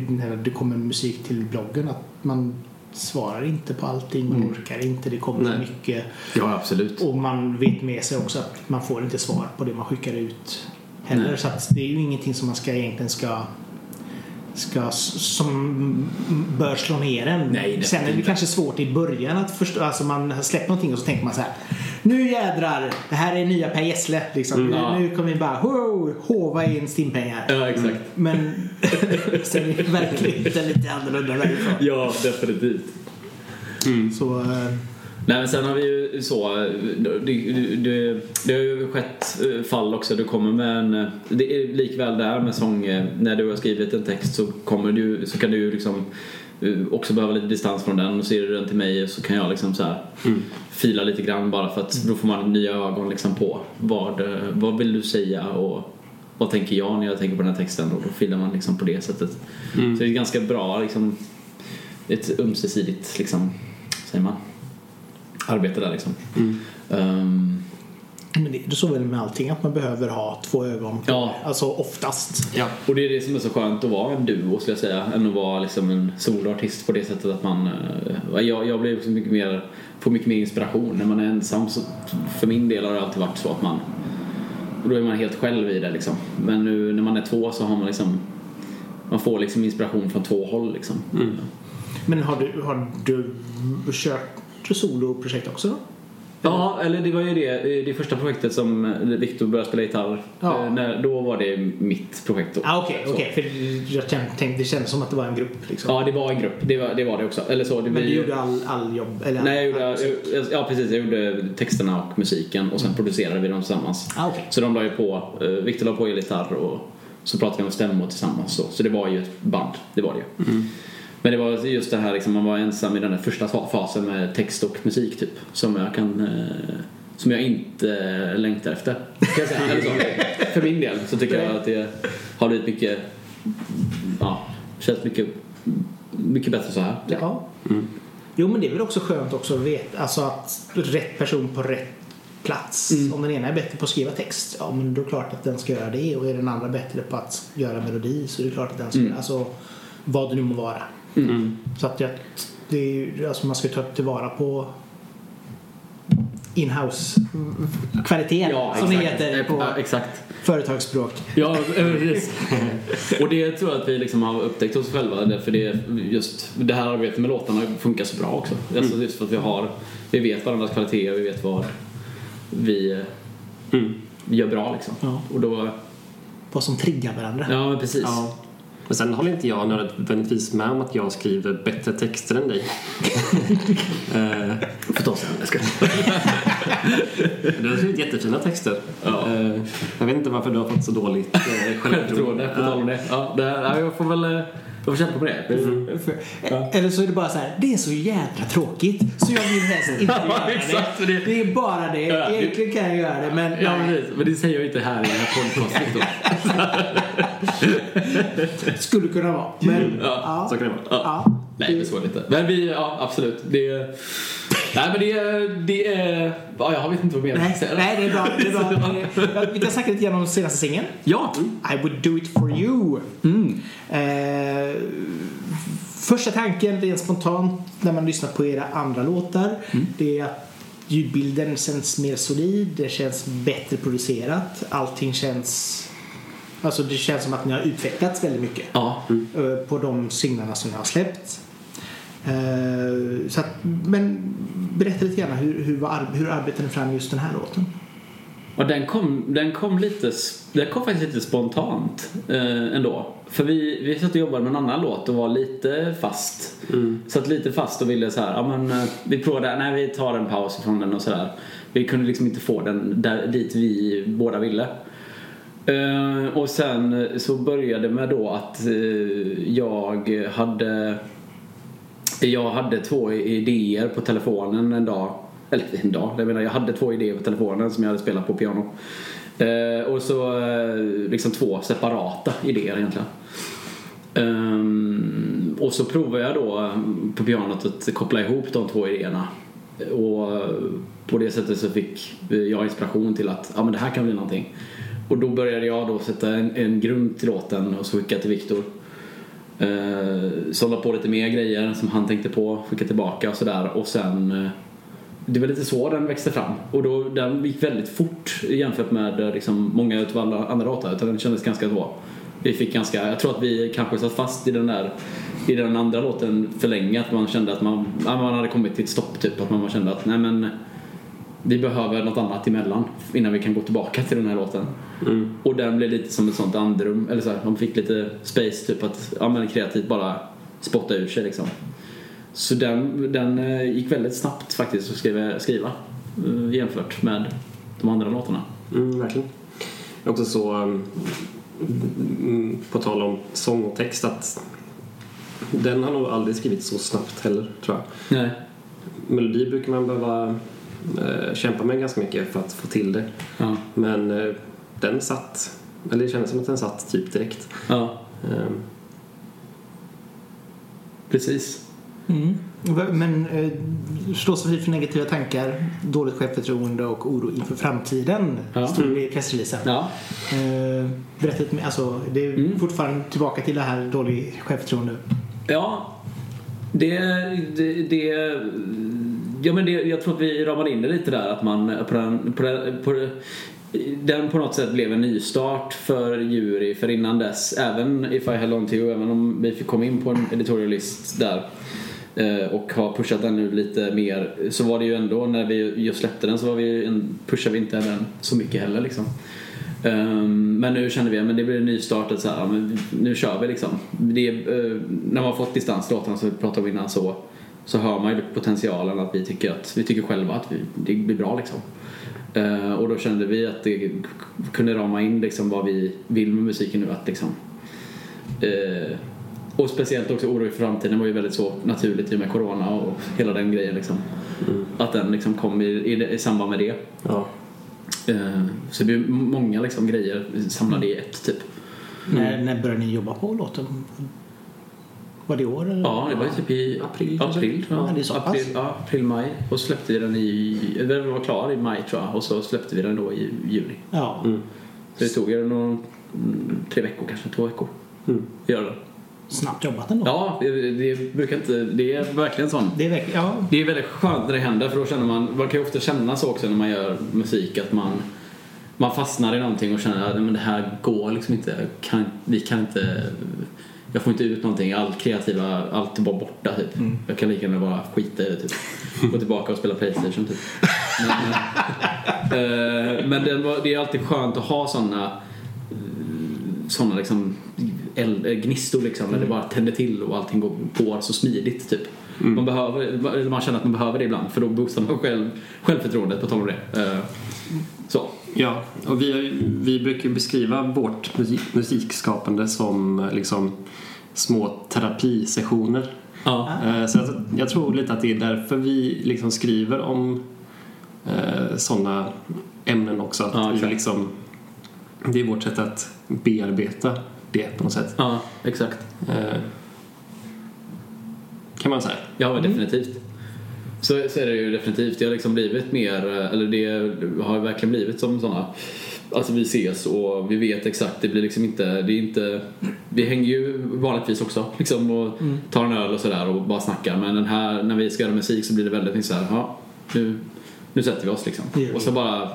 när det kommer musik till bloggen att man svarar inte på allting, man orkar inte, det kommer Nej. mycket. Ja, absolut. Och man vet med sig också att man får inte svar på det man skickar ut heller. Nej. Så det är ju ingenting som man ska egentligen ska ska, som bör slå ner en. Nej, definitivt Sen är det inte. kanske svårt i början att förstå, alltså man har släppt någonting och så tänker man så här. Nu jädrar, det här är nya Per Gessle liksom. Mm, ja. Nu kommer vi bara ho, hova in stimpengar. Ja, exakt. Men sen är verkligheten lite annorlunda därifrån. Ja, definitivt. Så, eh, Nej men sen har vi ju så, det, det, det, det har ju skett eh, fall också. Du kommer med en, eh, det är likväl där med sång, eh, när du har skrivit en text så kommer du, så kan du ju liksom också behöva lite distans från den. Och ser du den till mig så kan jag liksom så här fila lite grann bara för att då får man nya ögon liksom på vad, vad vill du säga och vad tänker jag när jag tänker på den här texten? Och då filar man liksom på det sättet. Så det är ganska bra liksom ett ömsesidigt liksom, säger man, arbete där liksom. Ehm, men det är så väl med allting att man behöver ha två ögon på. Ja. Alltså oftast. Ja. och det är det som är så skönt att vara en duo skulle jag säga än att vara liksom en soloartist på det sättet att man eh, jag, jag blir också mycket mer får mycket mer inspiration när man är ensam så för min del har det alltid varit så att man då är man helt själv i det liksom men nu när man är två så har man liksom man får liksom inspiration från två håll liksom. Men har du, har du kört soloprojekt också då? Ja, eller det var ju det, det första projektet som Viktor började spela gitarr. Ja. Eh, När, då var det mitt projekt då. Ah, Okej, Så. okej. För jag tänkte, det kändes som att det var en grupp liksom. Ja, det var en grupp. Det var det, var det också. Eller så, det Men du ju- gjorde all, all jobb? Eller Nej, jag all, gjorde, jag, ja precis. Jag gjorde texterna och musiken och sen producerade vi dem tillsammans. Ah, okej. Så de la ju på, eh, Viktor la på elgitarr och så pratade vi om stämmor tillsammans. Så, så det var ju ett band, det var det ju. Mm. Men det var just det här liksom, man var ensam i den där första fa- fasen med text och musik typ. Som jag kan, eh, som jag inte eh, längtar efter. Kan jag säga. Eller så, för min del så tycker jag att det har blivit mycket, ja, känns mycket, mycket bättre så här. Ja. Jo, men det är väl också skönt också att veta alltså att rätt person på rätt plats. Mm. Om den ena är bättre på att skriva text, ja men då är det klart att den ska göra det. Och är den andra bättre på att göra melodi så är det klart att den ska Mm. Alltså vad det nu må vara. Så att jag, det är, alltså man ska ta tillvara på inhouse-kvaliteten som det heter på ja, exakt. företagsspråk. Ja, precis. Och det tror jag att vi liksom har upptäckt oss själva. Därför det, just det här arbetet med låtarna funkar så bra också. Alltså just för att vi har, vi vet varandras kvaliteter, vi vet vad vi, vi gör bra liksom. Ja. Och då, Vad som triggar varandra. ja men precis. Ja. Men sen håller inte jag nödvändigtvis med om att jag skriver bättre texter än dig. Eh, Förstås. Jag ska. Du har skrivit jättefina texter. Ja. Eh, Jag vet inte varför du har fått så dåligt eh, Självförtroende, på tal om det. Ja, det här, ja, jag får väl får kämpa på det. För, Eller så är det bara så här, det är så jävla tråkigt så jag vill helst inte Ja, göra exakt, det. det- Det är bara det. Ja, det- Egentligen kan jag göra det men Ja, precis. Men det säger jag inte här i den här podcasten. då. skulle kunna vara. Men, Ja, så kan det vara. Ja. Nej, men så är det inte. Men vi, ja absolut. Det, nej, men det, det är... Ja, jag vet inte vad mer jag ska säga. nej, det är bra. Det är bra. Vi kan snacka lite grann om senaste singeln. Ja. I would do it for you. Mm. Eh, första tanken rent spontant när man lyssnar på era andra låtar Mm. det är att ljudbilden känns mer solid, det känns bättre producerat, allting känns Alltså det känns som att ni har utvecklats väldigt mycket Ja. eh, på de singlarna som ni har släppt. Eh, så att, men berätta lite grann hur, hur, var, hur arbetade ni fram just den här låten? Och den kom, den kom lite, den kom faktiskt lite spontant eh, ändå. För vi, vi satt och jobbade med en annan låt och var lite fast. Satt lite fast och ville så här, ja men eh, vi provade, nej vi tar en paus ifrån den och sådär. Vi kunde liksom inte få den där, dit vi båda ville. Eh, och sen så började med då att eh, jag hade jag hade två idéer på telefonen en dag. Eller en dag, jag menar jag hade två idéer på telefonen som jag hade spelat på piano. Eh, och så eh, liksom två separata idéer egentligen. Um, och så provade jag då eh, på pianot att koppla ihop de två idéerna. Och eh, på det sättet så fick jag inspiration till att ja, men det här kan bli någonting. Och då började jag då sätta en, en grund till låten och så skickade till Viktor. Eh, sålla på lite mer grejer som han tänkte på, skicka tillbaka och sådär. Och sen eh, det var lite så den växte fram. Och då, den gick väldigt fort jämfört med eh, liksom, många utav alla andra låtar. Utan den kändes ganska så. Vi fick ganska, jag tror att vi kanske satt fast i den där i den andra låten för länge. Att man kände att man, man hade kommit till ett stopp typ. Att man kände att nej men vi behöver något annat emellan innan vi kan gå tillbaka till den här låten. Och den blev lite som ett sånt andrum, eller så här, man fick lite space typ att ja, men kreativt bara spotta ur sig liksom. Så den, den eh, gick väldigt snabbt faktiskt att skriva, skriva eh, jämfört med de andra låtarna. Mm, verkligen. Också så, um, mm, på tal om sång och text, att den har nog aldrig skrivits så snabbt heller, tror jag. Nej. Melodi brukar man behöva eh, kämpa med ganska mycket för att få till det. Ja. Men eh, den satt, eller det kändes som att den satt typ direkt. ja, Um, precis. Mm. Men eh, slås fri för negativa tankar, dåligt självförtroende och oro inför framtiden Ja. stod det i pressreleasen. Ja. Eh, berätta lite mer, alltså det är Mm. fortfarande tillbaka till det här dåligt självförtroende. Ja, det, det, det Ja men det, jag tror att vi ramade in det lite där att man på den, på den, på den på något sätt blev en nystart för Jury för innan dess även If I Held On To You, även om vi fick komma in på en editorialist där eh, och har pushat den nu lite mer så var det ju ändå när vi just släppte den så var vi en, pushade vi inte den så mycket heller liksom. Ehm, men nu kände vi att det blir en nystart, att så här, nu kör vi liksom. Det, är, när man har fått distanslåtarna som vi pratade om innan så, så hör man ju potentialen att vi tycker, att, vi tycker själva att vi, det blir bra liksom. Eh, och då kände vi att det kunde rama in liksom vad vi vill med musiken nu. Att liksom, eh, och speciellt också oro i framtiden var ju väldigt så naturligt i och med Corona och hela den grejen liksom. Att den liksom kom i, i, i samband med det. ja. Eh, Så det blir många liksom grejer samlade i ett typ. När, när började ni jobba på låten? Var det i år? Eller? Ja, det var typ i April, april, tror jag. Ja, det är så pass. april, ja, april, maj. Och släppte vi den i, den var klar i maj tror jag. Och så släppte vi den då i juni. Ja. Mm. Så det tog ju någon, mm, tre veckor kanske, två veckor. Mm. Göra det. Snabbt jobbat ändå. Ja, det, det brukar inte, det är verkligen sån. Det är verkligen, ja. Det är väldigt skönt när det händer för då känner man, man kan ju ofta känna så också när man gör musik att man man fastnar i någonting och känner att men det här går liksom inte, kan, vi kan inte jag får inte ut någonting, allt kreativa, allt är bara borta typ. Jag kan lika gärna bara skita i det typ. Gå tillbaka och spela Playstation typ. Men, eh, men det, var- det är alltid skönt att ha sådana sådana liksom eld, eh, gnistor liksom när det bara tänder till och allting går på så smidigt typ. Man, behöver, man känner att man behöver det ibland för då boostar man själv, självförtroendet på tal om det. Eh, Så. Ja, och vi, vi brukar beskriva vårt musik, musikskapande som eh, liksom små terapisessioner. Ja. Eh, Så jag, jag tror lite att det är därför vi liksom skriver om eh, sådana ämnen också. Att Ja, vi liksom, det är vårt sätt att bearbeta det på något sätt. ja, exakt. Eh, kan man säga. Ja, definitivt. Så, så är det ju definitivt. Det har liksom blivit mer, eller det har verkligen blivit som sådana Alltså vi ses och vi vet exakt, det blir liksom inte, det är inte Vi hänger ju vanligtvis också liksom och tar en öl och sådär och bara snackar men den här, när vi ska göra musik så blir det väldigt mycket såhär, ja nu, nu sätter vi oss liksom. Och så bara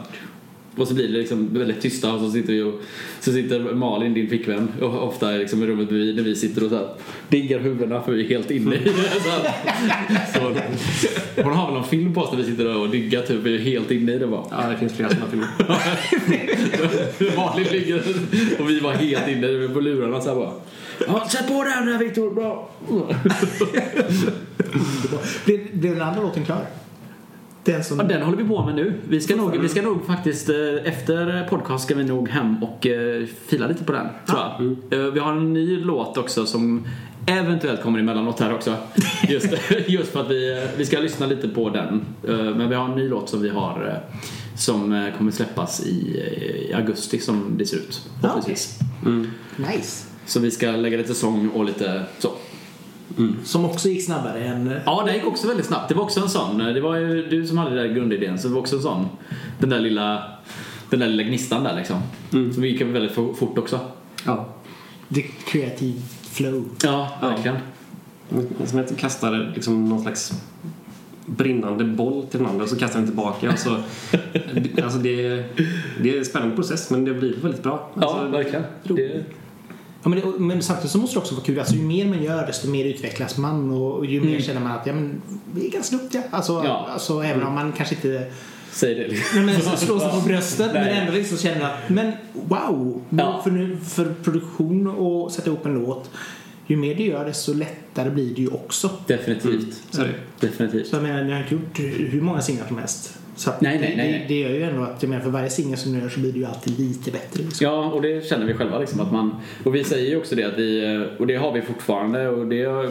och så blir det liksom väldigt tysta och så sitter vi och så sitter Malin, din flickvän, och ofta liksom i rummet bredvid när vi sitter och så här, diggar huvudena för vi är helt inne i det. Så, här. så, hon har väl någon film på oss när vi sitter och diggar typ, vi är helt inne i det bara. Ja, det finns flera sådana filmer. Malin ligger och vi var helt inne i det på lurarna så här bara. Ja, sätt på den där Viktor, bra! Blev den andra låten klar? Den som... Ja, den håller vi på med nu. Vi ska nog, vi ska nog faktiskt, eh, efter podcast ska vi nog hem och eh, fila lite på den, tror jag. Eh, Vi har en ny låt också som eventuellt kommer emellanåt här också. Just, just för att vi, vi ska lyssna lite på den. Men vi har en ny låt som vi har som kommer släppas i, i augusti som det ser ut. Ja, Förhoppningsvis. Nice. Så vi ska lägga lite sång och lite så. Som också gick snabbare än... Ja, det gick också väldigt snabbt. Det var också en sån. Det var ju du som hade den där grundidén, så det var också en sån. Den där lilla, den där lilla gnistan där liksom. Som gick väldigt for- fort också. Ja. The creative flow. Ja, verkligen. Som att du kastar liksom någon slags brinnande boll till den andra och så kastar den tillbaka. Och så, alltså det, det är en spännande process men det blir väldigt bra. Ja, Alltså, verkligen. Det, Ja, men, det, men samtidigt så måste det också vara kul. Alltså, ju mer man gör desto mer utvecklas man och, och ju mer känner man att ja, men, vi är ganska duktiga. Alltså, Ja. alltså, även om man kanske inte säg det. liksom. nej, men, så slår sig på bröstet men ändå liksom känner att men wow! Ja. För, nu, för produktion och sätta ihop en låt ju mer du gör desto lättare blir det ju också. Definitivt. Så är det. Definitivt. Så jag menar, ni har inte gjort hur många singlar som helst. Så Nej, nej, det, nej, det, nej. det gör ju ändå att jag menar, för varje singel som du gör så blir det ju alltid lite bättre. Liksom. Ja, och det känner vi själva liksom att man och vi säger ju också det att vi och det har vi fortfarande och det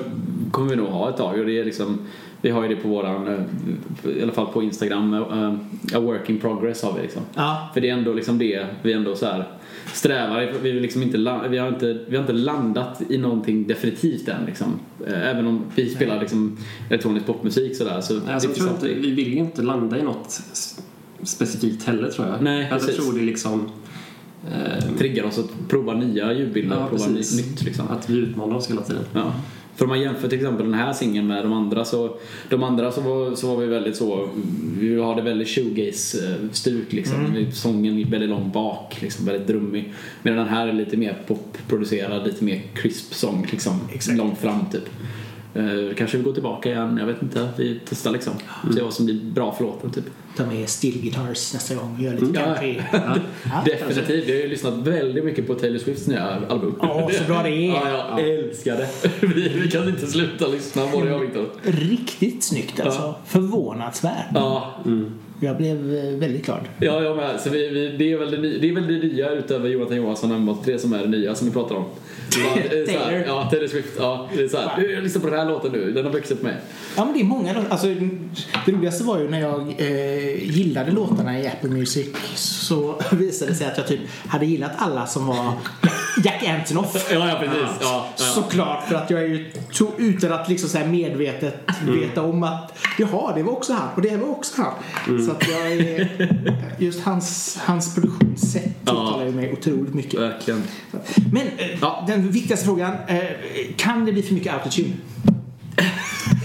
kommer vi nog ha ett tag och det är liksom vi har ju det på våran eh, i alla fall på Instagram eh, a work in progress har vi liksom. Ja. För det är ändå liksom det vi ändå så här strävar vi, vill liksom inte, vi, har inte, vi har inte landat i någonting definitivt än liksom. Eh, Även om vi spelar liksom elektronisk popmusik sådär så Alltså, jag tror inte, vi vill ju inte landa i något specifikt heller tror jag. Nej, jag precis. tror det liksom eh, triggar oss att prova nya ljudbilder, Ja, prova precis. nytt liksom. att vi utmanar oss hela tiden. Ja. För om man jämför till exempel den här singeln med de andra så de andra så var, så var vi väldigt så vi hade väldigt shoegaze-stuk liksom. Sången gick väldigt långt bak, liksom, väldigt drummig. Medan den här är lite mer popproducerad, lite mer crisp sång liksom. Exakt. Långt fram typ. Eh, kanske vi går tillbaka igen, jag vet inte. Vi testar liksom. Se vad som blir bra för låten typ. Ta med steel guitars nästa gång och göra lite Ja. country. Ja, Definitivt, jag har ju lyssnat väldigt mycket på Taylor Swifts nya album. Ja, så bra det är. Ja, jag älskar det. Vi, vi kan inte sluta lyssna både jag och Viktor. Riktigt snyggt alltså. Förvånansvärt. Ja, Jag blev eh, väldigt glad. ja, jag med. Så vi, vi, det, är väl det, det är väl det nya utöver Jonathan Johansson och M83 som är det nya som vi pratar om. Taylor. Ja, Taylor Swift. Ja, det är så här. "Du, Jag lyssnar på den här låten nu, den har vuxit med. Ja men det är många låtar. Alltså, det roligaste var ju när jag eh, gillade låtarna i Apple Music så visade det sig att jag typ hade gillat alla som var Jack Antonoff. Ja, ja precis. Ja, ja. Såklart för att jag är ju to- utan att liksom så medvetet veta om att jaha det var också han och det var också han. Så att jag är, just hans, hans produktionssätt tilltalar ju mig otroligt mycket. Verkligen. Men eh, Ja. den viktigaste frågan, eh, kan det bli för mycket autotune?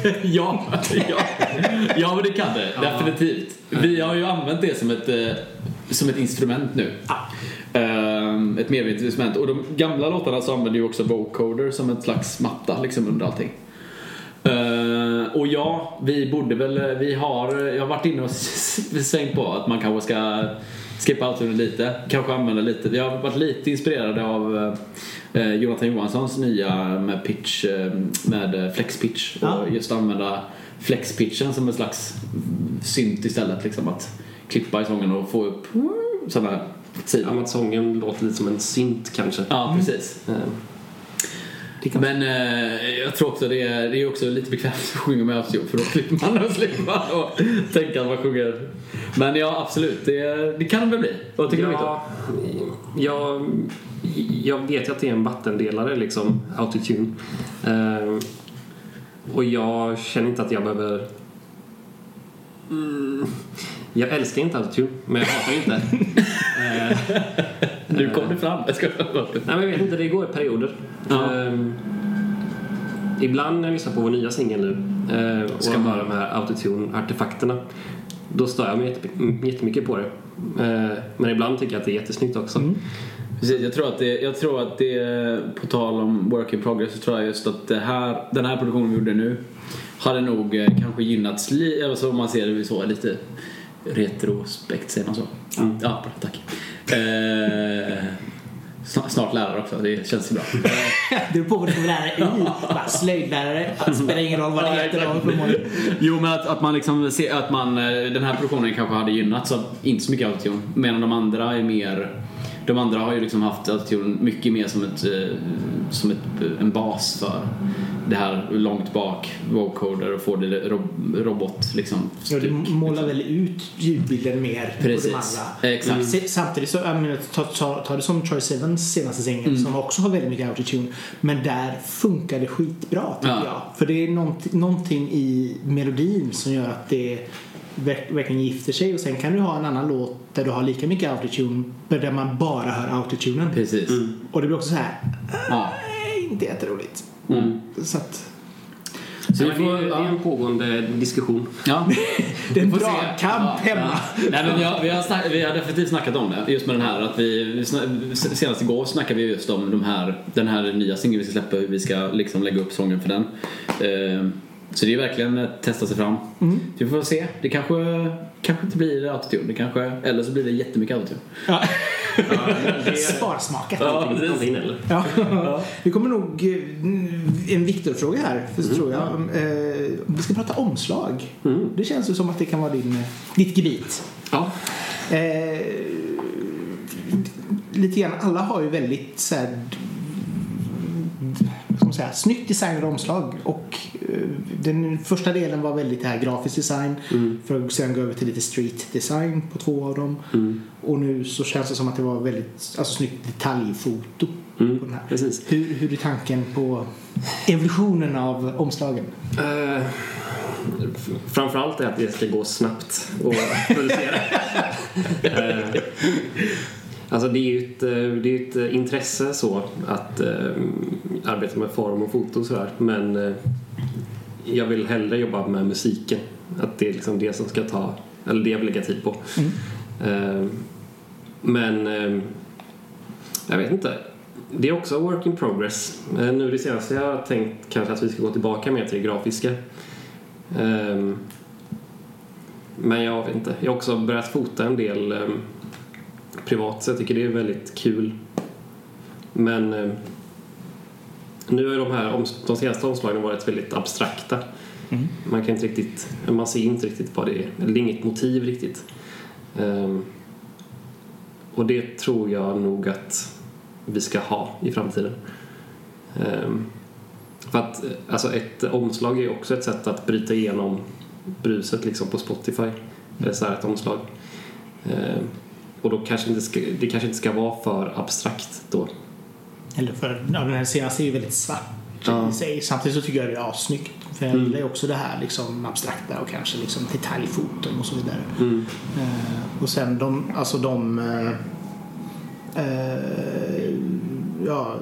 Ja, ja. ja men det kan det. Definitivt. Vi har ju använt det som ett, eh, som ett instrument nu. Ehm, ett medvetet instrument. Och de gamla låtarna så använder ju också vocoder som ett slags matta liksom under allting. Ehm, och ja, vi borde väl, vi har, jag har varit inne och svängt på att man kanske ska skippa autotune lite, kanske använda lite. Vi har varit lite inspirerade av, eh, eh, Jonathan Johanssons nya med pitch, eh, med flex pitch och Ja. just använda flex pitchen som en slags synt istället liksom att klippa i sången och få upp sådana sidor. Ja, att sången låter lite som en synt kanske. Ja, precis. Eh, Det kan... Men eh, jag tror också det är, det är också lite bekvämt att sjunga med autotune för då slipper man och slipper man och tänka att man sjunger. Men ja, absolut. Det, det kan det väl bli. Vad tycker du Victor? ja, jag, jag vet ju att det är en vattendelare liksom, autotune. Eh, och jag känner inte att jag behöver... Mm, jag älskar inte autotune, men jag hatar inte. Eh, Nu kom det fram. Jag ska... Nej, men jag vet inte, det går i perioder. Ja. Ehm, ibland när jag lyssnar på vår nya singel nu eh, och Ska man- de här autotune-artefakterna då stör jag mig jättemy- jättemycket på det. Eh, men ibland tycker jag att det är jättesnyggt också. Precis, jag tror att det, jag tror att det, på tal om work in progress, så tror jag just att här, den här produktionen vi gjorde nu hade nog eh, kanske gynnats, alltså om man ser det så lite retrospekt, säger man så? Ja, bra, tack. Eh, snart, lärare också, det känns ju bra. Det beror på vad du lärare i. Bara Slöjdlärare. Det spelar ingen roll vad det heter. Jo men att, att man liksom ser att man, eh, den här produktionen kanske hade gynnats av inte så mycket autotune. Medan de andra är mer, de andra har ju liksom haft autotune mycket mer som ett, eh, som ett, en bas för det här långt bak, vocoder och få det rob, robot liksom. Ja, du målar väl ut ljudbilden mer Precis. på de andra. Se- Samtidigt så, jag menar, ta, ta, ta det som Troy Sevens senaste singel Mm. som också har väldigt mycket autotune. Men där funkar det skitbra tycker Ja. jag. För det är nånt, någonting i melodin som gör att det verkligen gifter sig. Och sen kan du ha en annan låt där du har lika mycket autotune men där man bara hör autotunen. Precis. Och det blir också så här, Ja. nej, inte jätteroligt. Mm. Så att, Så vi det, får, det är ja. en pågående diskussion. ja. det är en dragkamp Ja, hemma. ja. Nej, men vi, har, vi, har snack, vi har definitivt snackat om det. Just med den här att vi, senast igår snackade vi just om de här, den här nya singeln vi ska släppa, hur vi ska liksom lägga upp sången för den. Eh, så det är verkligen att testa sig fram. Mm. Vi får se. Det kanske, kanske inte blir autotune. Det kanske, eller så blir det jättemycket autotune. Ja. Ja, det, Sparsmakat. Ja, precis. någonting eller? Ja. Vi kommer nog eh, en Viktor-fråga här, för så tror jag. Eh, Vi ska prata omslag. Det känns ju som att det kan vara din, ditt gebit. Ja. Eh, lite grann, alla har ju väldigt så här, man säga, snyggt designade omslag och eh, den första delen var väldigt här grafisk design för att sedan gå över till lite street design på två av dem och nu så känns det som att det var väldigt alltså, snyggt detaljfoto Mm, på den här. precis. Hur, hur är tanken på evolutionen av omslagen? F- framförallt är att det ska gå snabbt att producera. Eh, alltså det är ju ett, eh, det är ett eh, intresse så att eh, arbeta med form och foto och sådär men eh, jag vill hellre jobba med musiken. Att det är liksom det som ska ta, eller det jag vill lägga tid på. Eh, men eh, jag vet inte. Det är också work in progress. Nu det senaste jag har tänkt kanske att vi ska gå tillbaka mer till det grafiska. Men jag vet inte. Jag har också börjat fota en del privat så jag tycker det är väldigt kul. Men ehm, nu har de här de senaste omslagen varit väldigt abstrakta. Man kan inte riktigt, man ser inte riktigt vad det är. Eller inget motiv riktigt. Ehm, och det tror jag nog att vi ska ha i framtiden. Ehm, för att eh, alltså ett omslag är också ett sätt att bryta igenom bruset liksom på Spotify. Eller så här ett omslag. Ehm, och då kanske inte ska, det kanske inte ska vara för abstrakt då. Eller för, ja, den här senaste är ju väldigt svart Ja. i sig. Samtidigt så tycker jag det är assnyggt. För jag gillar ju också det här liksom abstrakta och kanske liksom detaljfoton och så vidare. Mm. Eh, och sen de, alltså de eh, eh, ja,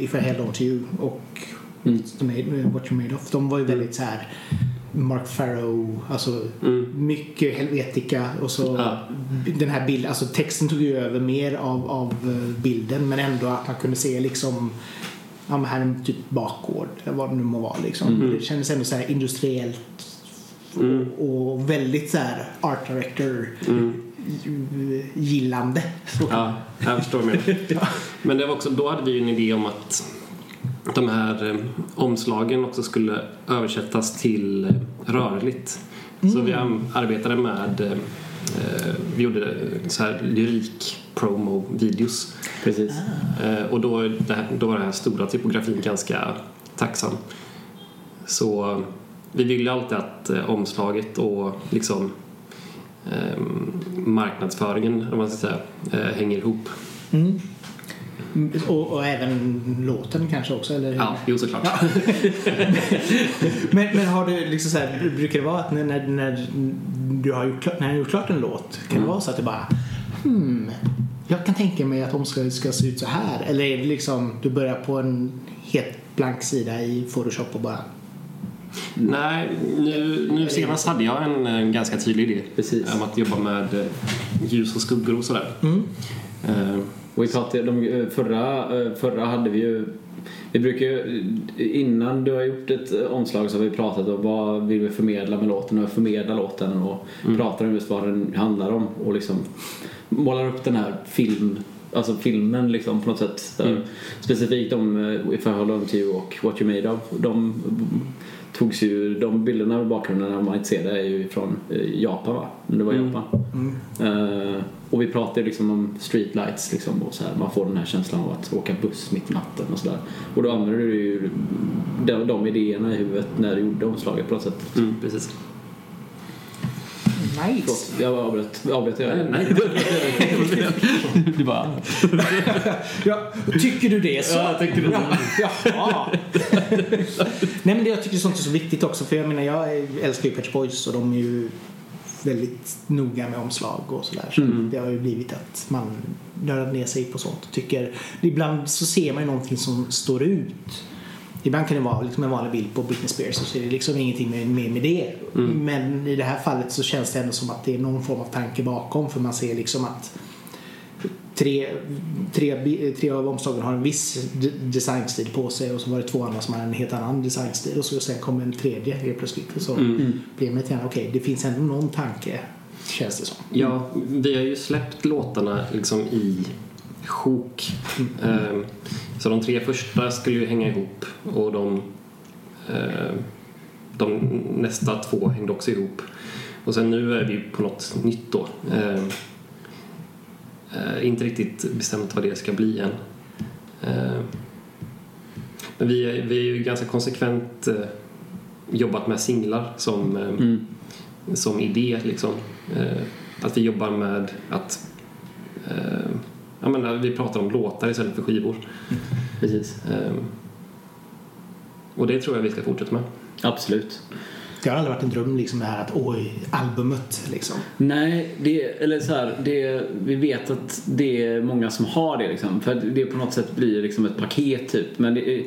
If I Held On To You och Mm. What You Made Of. De var ju väldigt så här Mark Farrow, alltså Mm. mycket Helvetica och så Ja. den här bilden, alltså texten tog ju över mer av, av eh, bilden men ändå att man kunde se liksom ja men här är en typ bakgård vad det nu må vara liksom. Det kändes ändå så här industriellt Mm. och väldigt så här art director Mm. gillande. Ja, jag förstår menar. Men det var också, då hade vi ju en idé om att de här eh, omslagen också skulle översättas till eh, rörligt. Så vi am- arbetade med, eh, eh, vi gjorde så här lyrik promo-videos. Precis. Eh, och då, det här, då var den här stora typografin ganska tacksam. Så vi ville alltid att eh, omslaget och liksom marknadsföringen, om man ska säga, hänger ihop. Mm. Och, och även låten kanske också, eller? Ja, jo såklart. men, men har du liksom så här, brukar det vara att när, när, när du har gjort, när du har gjort klart en låt, kan det vara så att du bara hmm, jag kan tänka mig att omslaget ska se ut så här. Eller är det liksom, du börjar på en helt blank sida i Photoshop och bara Nej, nu, nu senast hade jag en, en ganska tydlig idé Precis. om att jobba med ljus och skuggor och sådär. mm. Eh, Och vi pratade, de, förra, eh, förra hade vi ju vi brukar ju, innan du har gjort ett eh, omslag så har vi pratat om vad vill vi förmedla med låten och förmedla låten och pratar om just vad den handlar om och liksom målar upp den här film, alltså filmen liksom på något sätt. Där Specifikt om eh, If I Hold On To You och What You Made Of. De togs ju, de bilderna i bakgrunden när man inte ser det är ju från eh, Japan va? Det var Japan. Eh, och vi pratar ju liksom om streetlights liksom och så här. Man får den här känslan av att åka buss mitt i natten och sådär. Och då använder du ju de, de idéerna i huvudet när du gjorde omslaget på något sätt. mm, precis. Nice. Förlåt, jag avbröt, avbröt jag? Nej, Du bara... Ja, tycker du det så? Ja, tycker det. Ja, Jaha. Nej men det, jag tycker sånt är så viktigt också för jag menar jag älskar ju Shop Boys och de är ju väldigt noga med omslag och sådär. Så det har ju blivit att man nördar ner sig på sånt och tycker ibland så ser man ju någonting som står ut. Ibland kan det vara liksom en vanlig bild på Britney Spears och så är det liksom ingenting mer med, med det. Men i det här fallet så känns det ändå som att det är någon form av tanke bakom för man ser liksom att tre, tre, tre av omslagen har en viss designstil på sig och så var det två andra som har en helt annan designstil och så sen kom en tredje helt plötsligt. Och så blev man lite grann, okej det finns ändå någon tanke känns det som. Ja, vi har ju släppt låtarna liksom i sjok. Eh, Så de tre första skulle ju hänga ihop och de, eh, de nästa två hängde också ihop. Och sen nu är vi på något nytt då. Eh, eh, Inte riktigt bestämt vad det ska bli än. Men vi är, vi är ju ganska konsekvent eh, jobbat med singlar som Mm. som idé liksom. Att vi jobbar med att ja, men, vi pratar om låtar istället för skivor. Precis. Eh, och det tror jag vi ska fortsätta med. Absolut. Det har aldrig varit en dröm liksom det här att oj, albumet liksom. Nej, det, eller så här, det, vi vet att det är många som har det liksom. För det på något sätt blir liksom ett paket typ. Men det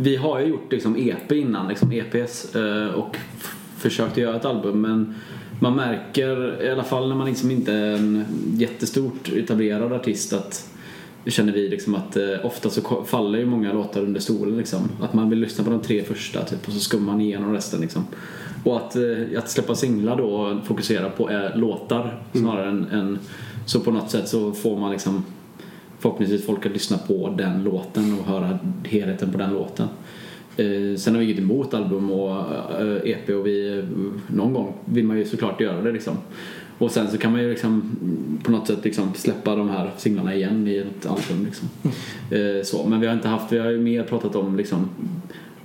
vi har ju gjort liksom EP innan, liksom EPs eh, och försökt göra ett album men man märker, i alla fall när man liksom inte är en jättestort etablerad artist att känner vi liksom att eh, ofta så faller ju många låtar under stolen liksom. Att man vill lyssna på de tre första typ och så skummar man igenom resten liksom. Och att, eh, att släppa singlar då och fokusera på är låtar snarare än, än så på något sätt så får man liksom förhoppningsvis folk att lyssna på den låten och höra helheten på den låten. Eh, sen har vi inget emot album och eh, EP och vi, någon gång vill man ju såklart göra det liksom. Och sen så kan man ju liksom mm, på något sätt liksom släppa de här singlarna igen i ett album liksom. Eh, så. Men vi har inte haft, vi har ju mer pratat om liksom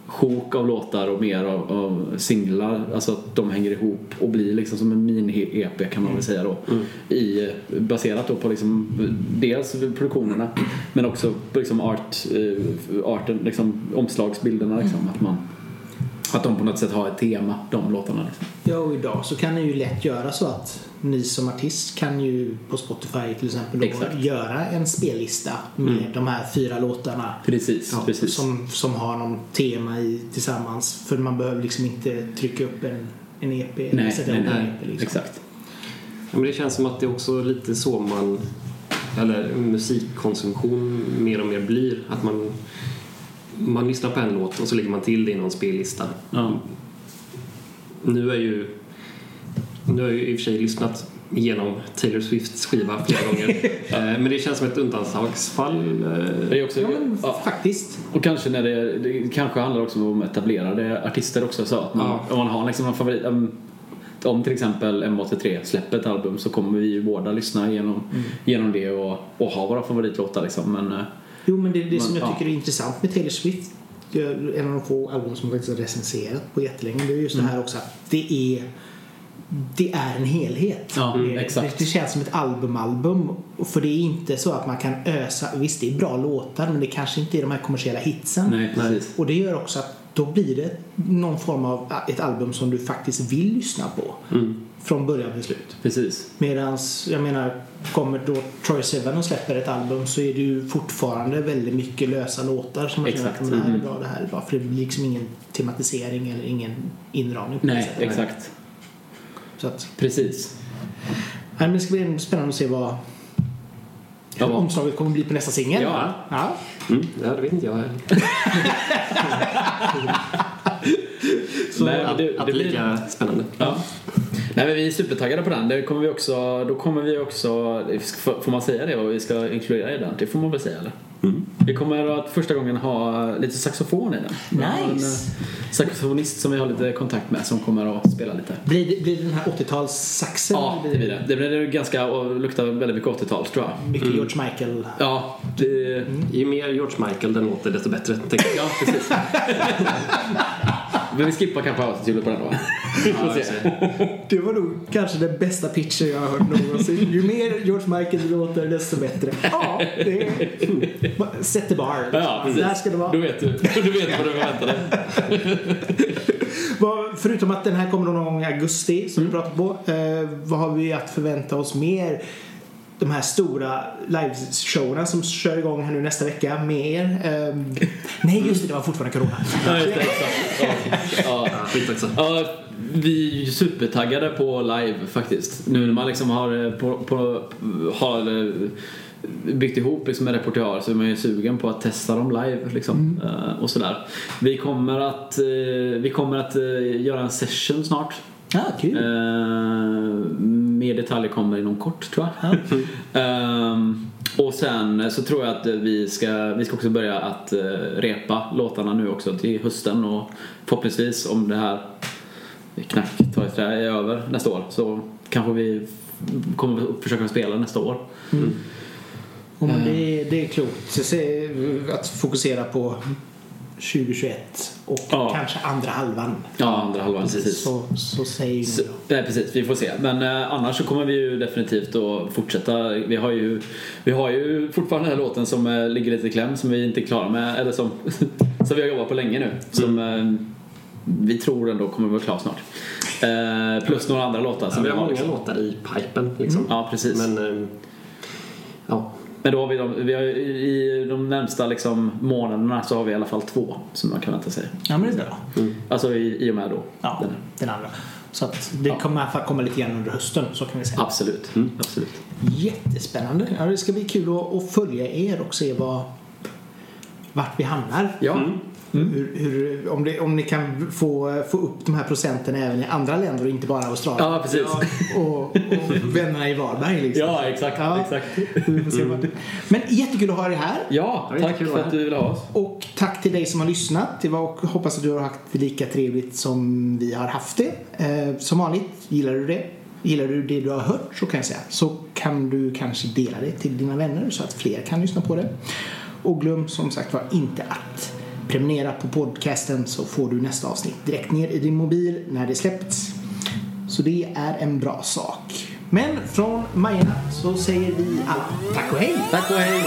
sjok av låtar och mer av, av singlar, alltså att de hänger ihop och blir liksom som en mini-EP kan man väl säga då. I, baserat då på liksom dels produktionerna men också på liksom art, eh, arten, liksom omslagsbilderna liksom. Att, man, att de på något sätt har ett tema, de låtarna. Liksom. Ja, och idag så kan ni ju lätt göra så att ni som artist kan ju på Spotify till exempel då Exakt. göra en spellista med de här fyra låtarna. Precis, Ja, precis. Som, som har någon tema i tillsammans. För man behöver liksom inte trycka upp en, en EP. eller Nej, sätta nej, en nej. EP, liksom. Exakt. Ja, men det känns som att det är också lite så man eller musikkonsumtion mer och mer blir. Att man, man lyssnar på en låt och så lägger man till det i någon spellista. Ja. Nu är ju nu har jag ju i och för sig lyssnat igenom Taylor Swifts skiva flera gånger. Eh, Men det känns som ett undantagsfall. eh, Det är också, Ja, men ja. faktiskt. Och kanske när det, det kanske handlar också om etablerade artister också så att man, Ja. om man har liksom en favorit om till exempel M83 släpper ett album så kommer vi ju båda lyssna igenom, Mm. genom det och, och ha våra favoritlåtar liksom. Men, eh, Jo, men det, det som Men, jag ja. tycker är intressant med Taylor Swift, en av de få album som jag faktiskt har recenserat på jättelänge, det är just det här också att det är det är en helhet. Ja, det. Det, det känns som ett albumalbum. Och För det är inte så att man kan ösa, visst det är bra låtar men det kanske inte är de här kommersiella hitsen. nej, precis. Och det gör också att då blir det någon form av ett album som du faktiskt vill lyssna på. Mm. Från början till slut. Precis. Medans, jag menar, kommer då Troy Sivan och släpper ett album så är det ju fortfarande väldigt mycket lösa låtar som man känner Exakt. att men det här är Mm. bra, det här är bra. För det blir liksom ingen tematisering eller ingen inramning på Nej, sättet. exakt. Så att, Precis. nej, men det ska bli spännande att se vad Ja, vad- omslaget kommer bli på nästa singel. Ja. ja. Mm, ja, det vet inte jag heller. Så, det, det blir lika spännande. Ja. Nej men vi är supertaggade på den. Det kommer vi också, då kommer vi också, får man säga det vad vi ska inkludera i den? Det får man väl säga eller? Mm. Vi kommer att första gången ha lite saxofon i den. Har En Nice. eh, saxofonist som vi har lite kontakt med som kommer att spela lite. Blir, det, blir det den här 80-talssaxen? Ja, det blir det. Det blir ganska, och luktar väldigt mycket 80-tal tror jag. Mycket George Michael. Ja, det, Ju mer George Michael den låter desto bättre. tänker jag. ja precis. Men vi skippar kanske autotunet på den då. Se. Det var nog kanske den bästa pitchen jag har hört någonsin. Ju mer George Michael låter desto bättre. Ja, det är... Sätt the bar. Ja, precis. Där ska det vara. Då vet du, du vet vad du förväntar dig. Förutom att den här kommer någon gång i augusti som vi pratat på. Eh, vad har vi att förvänta oss mer? De här stora liveshowerna som kör igång här nu nästa vecka med er. Ehm, nej, just det, det var fortfarande corona. Ja, just det. Ja. Ja. Ja, skit också. Ja, vi är ju supertaggade på live faktiskt. Nu när man liksom har, eh, på, på, har eh, byggt ihop liksom en repertoar så är man ju sugen på att testa dem live liksom. eh, och sådär. Vi kommer att, vi kommer att göra en session snart. Ja, kul. Eh, mer detaljer kommer inom kort tror jag. Ehm, och sen så tror jag att vi ska, vi ska också börja att eh, repa låtarna nu också till hösten och förhoppningsvis om det här knack tar trä är över nästa år så kanske vi kommer att försöka spela nästa år. Ja, men det, det är klokt. Att fokusera på 2021 och Ja. kanske andra halvan. Ja, andra halvan precis. Så, så säger vi Så, nej, precis, vi får se. Men eh, annars så kommer vi ju definitivt att fortsätta. Vi har ju, vi har ju fortfarande den här låten som eh, ligger lite i kläm som vi inte är klara med. Eller som, som vi har jobbat på länge nu. Som eh, vi tror ändå kommer vara klar snart. Eh, plus några andra låtar Ja, som vi vi har många Liksom. låtar i pipen liksom. Ja, precis. Men, Men, då har vi, de, vi har, i de närmsta liksom, månaderna så har vi i alla fall två som man kan vänta sig. Ja, men det är bra. Alltså i, i och med då. Ja, Den. den andra. Så att det Ja. kommer i alla fall komma lite grann under hösten, så kan vi säga. Absolut. Absolut. Jättespännande. Ja, det ska bli kul att, att följa er och se vad, vart vi hamnar. Ja. Hur, hur, om, det, om ni kan få, få upp de här procenten även i andra länder och inte bara Australien. Ja, precis. Och, och vännerna i Varberg liksom. Ja, exakt. Ja. exakt. Det- Men jättekul att ha dig här. Ja, Ja, tack för att du ville ha oss. Och tack till dig som har lyssnat. Det var, hoppas att du har haft det lika trevligt som vi har haft det. Eh, som vanligt, gillar du det? Gillar du det du har hört så kan jag säga så kan du kanske dela det till dina vänner så att fler kan lyssna på det. Och glöm som sagt var inte att prenumerera på podcasten så får du nästa avsnitt direkt ner i din mobil när det släppts. Så det är en bra sak. Men från Majorna så säger vi alla tack och hej! Tack och hej.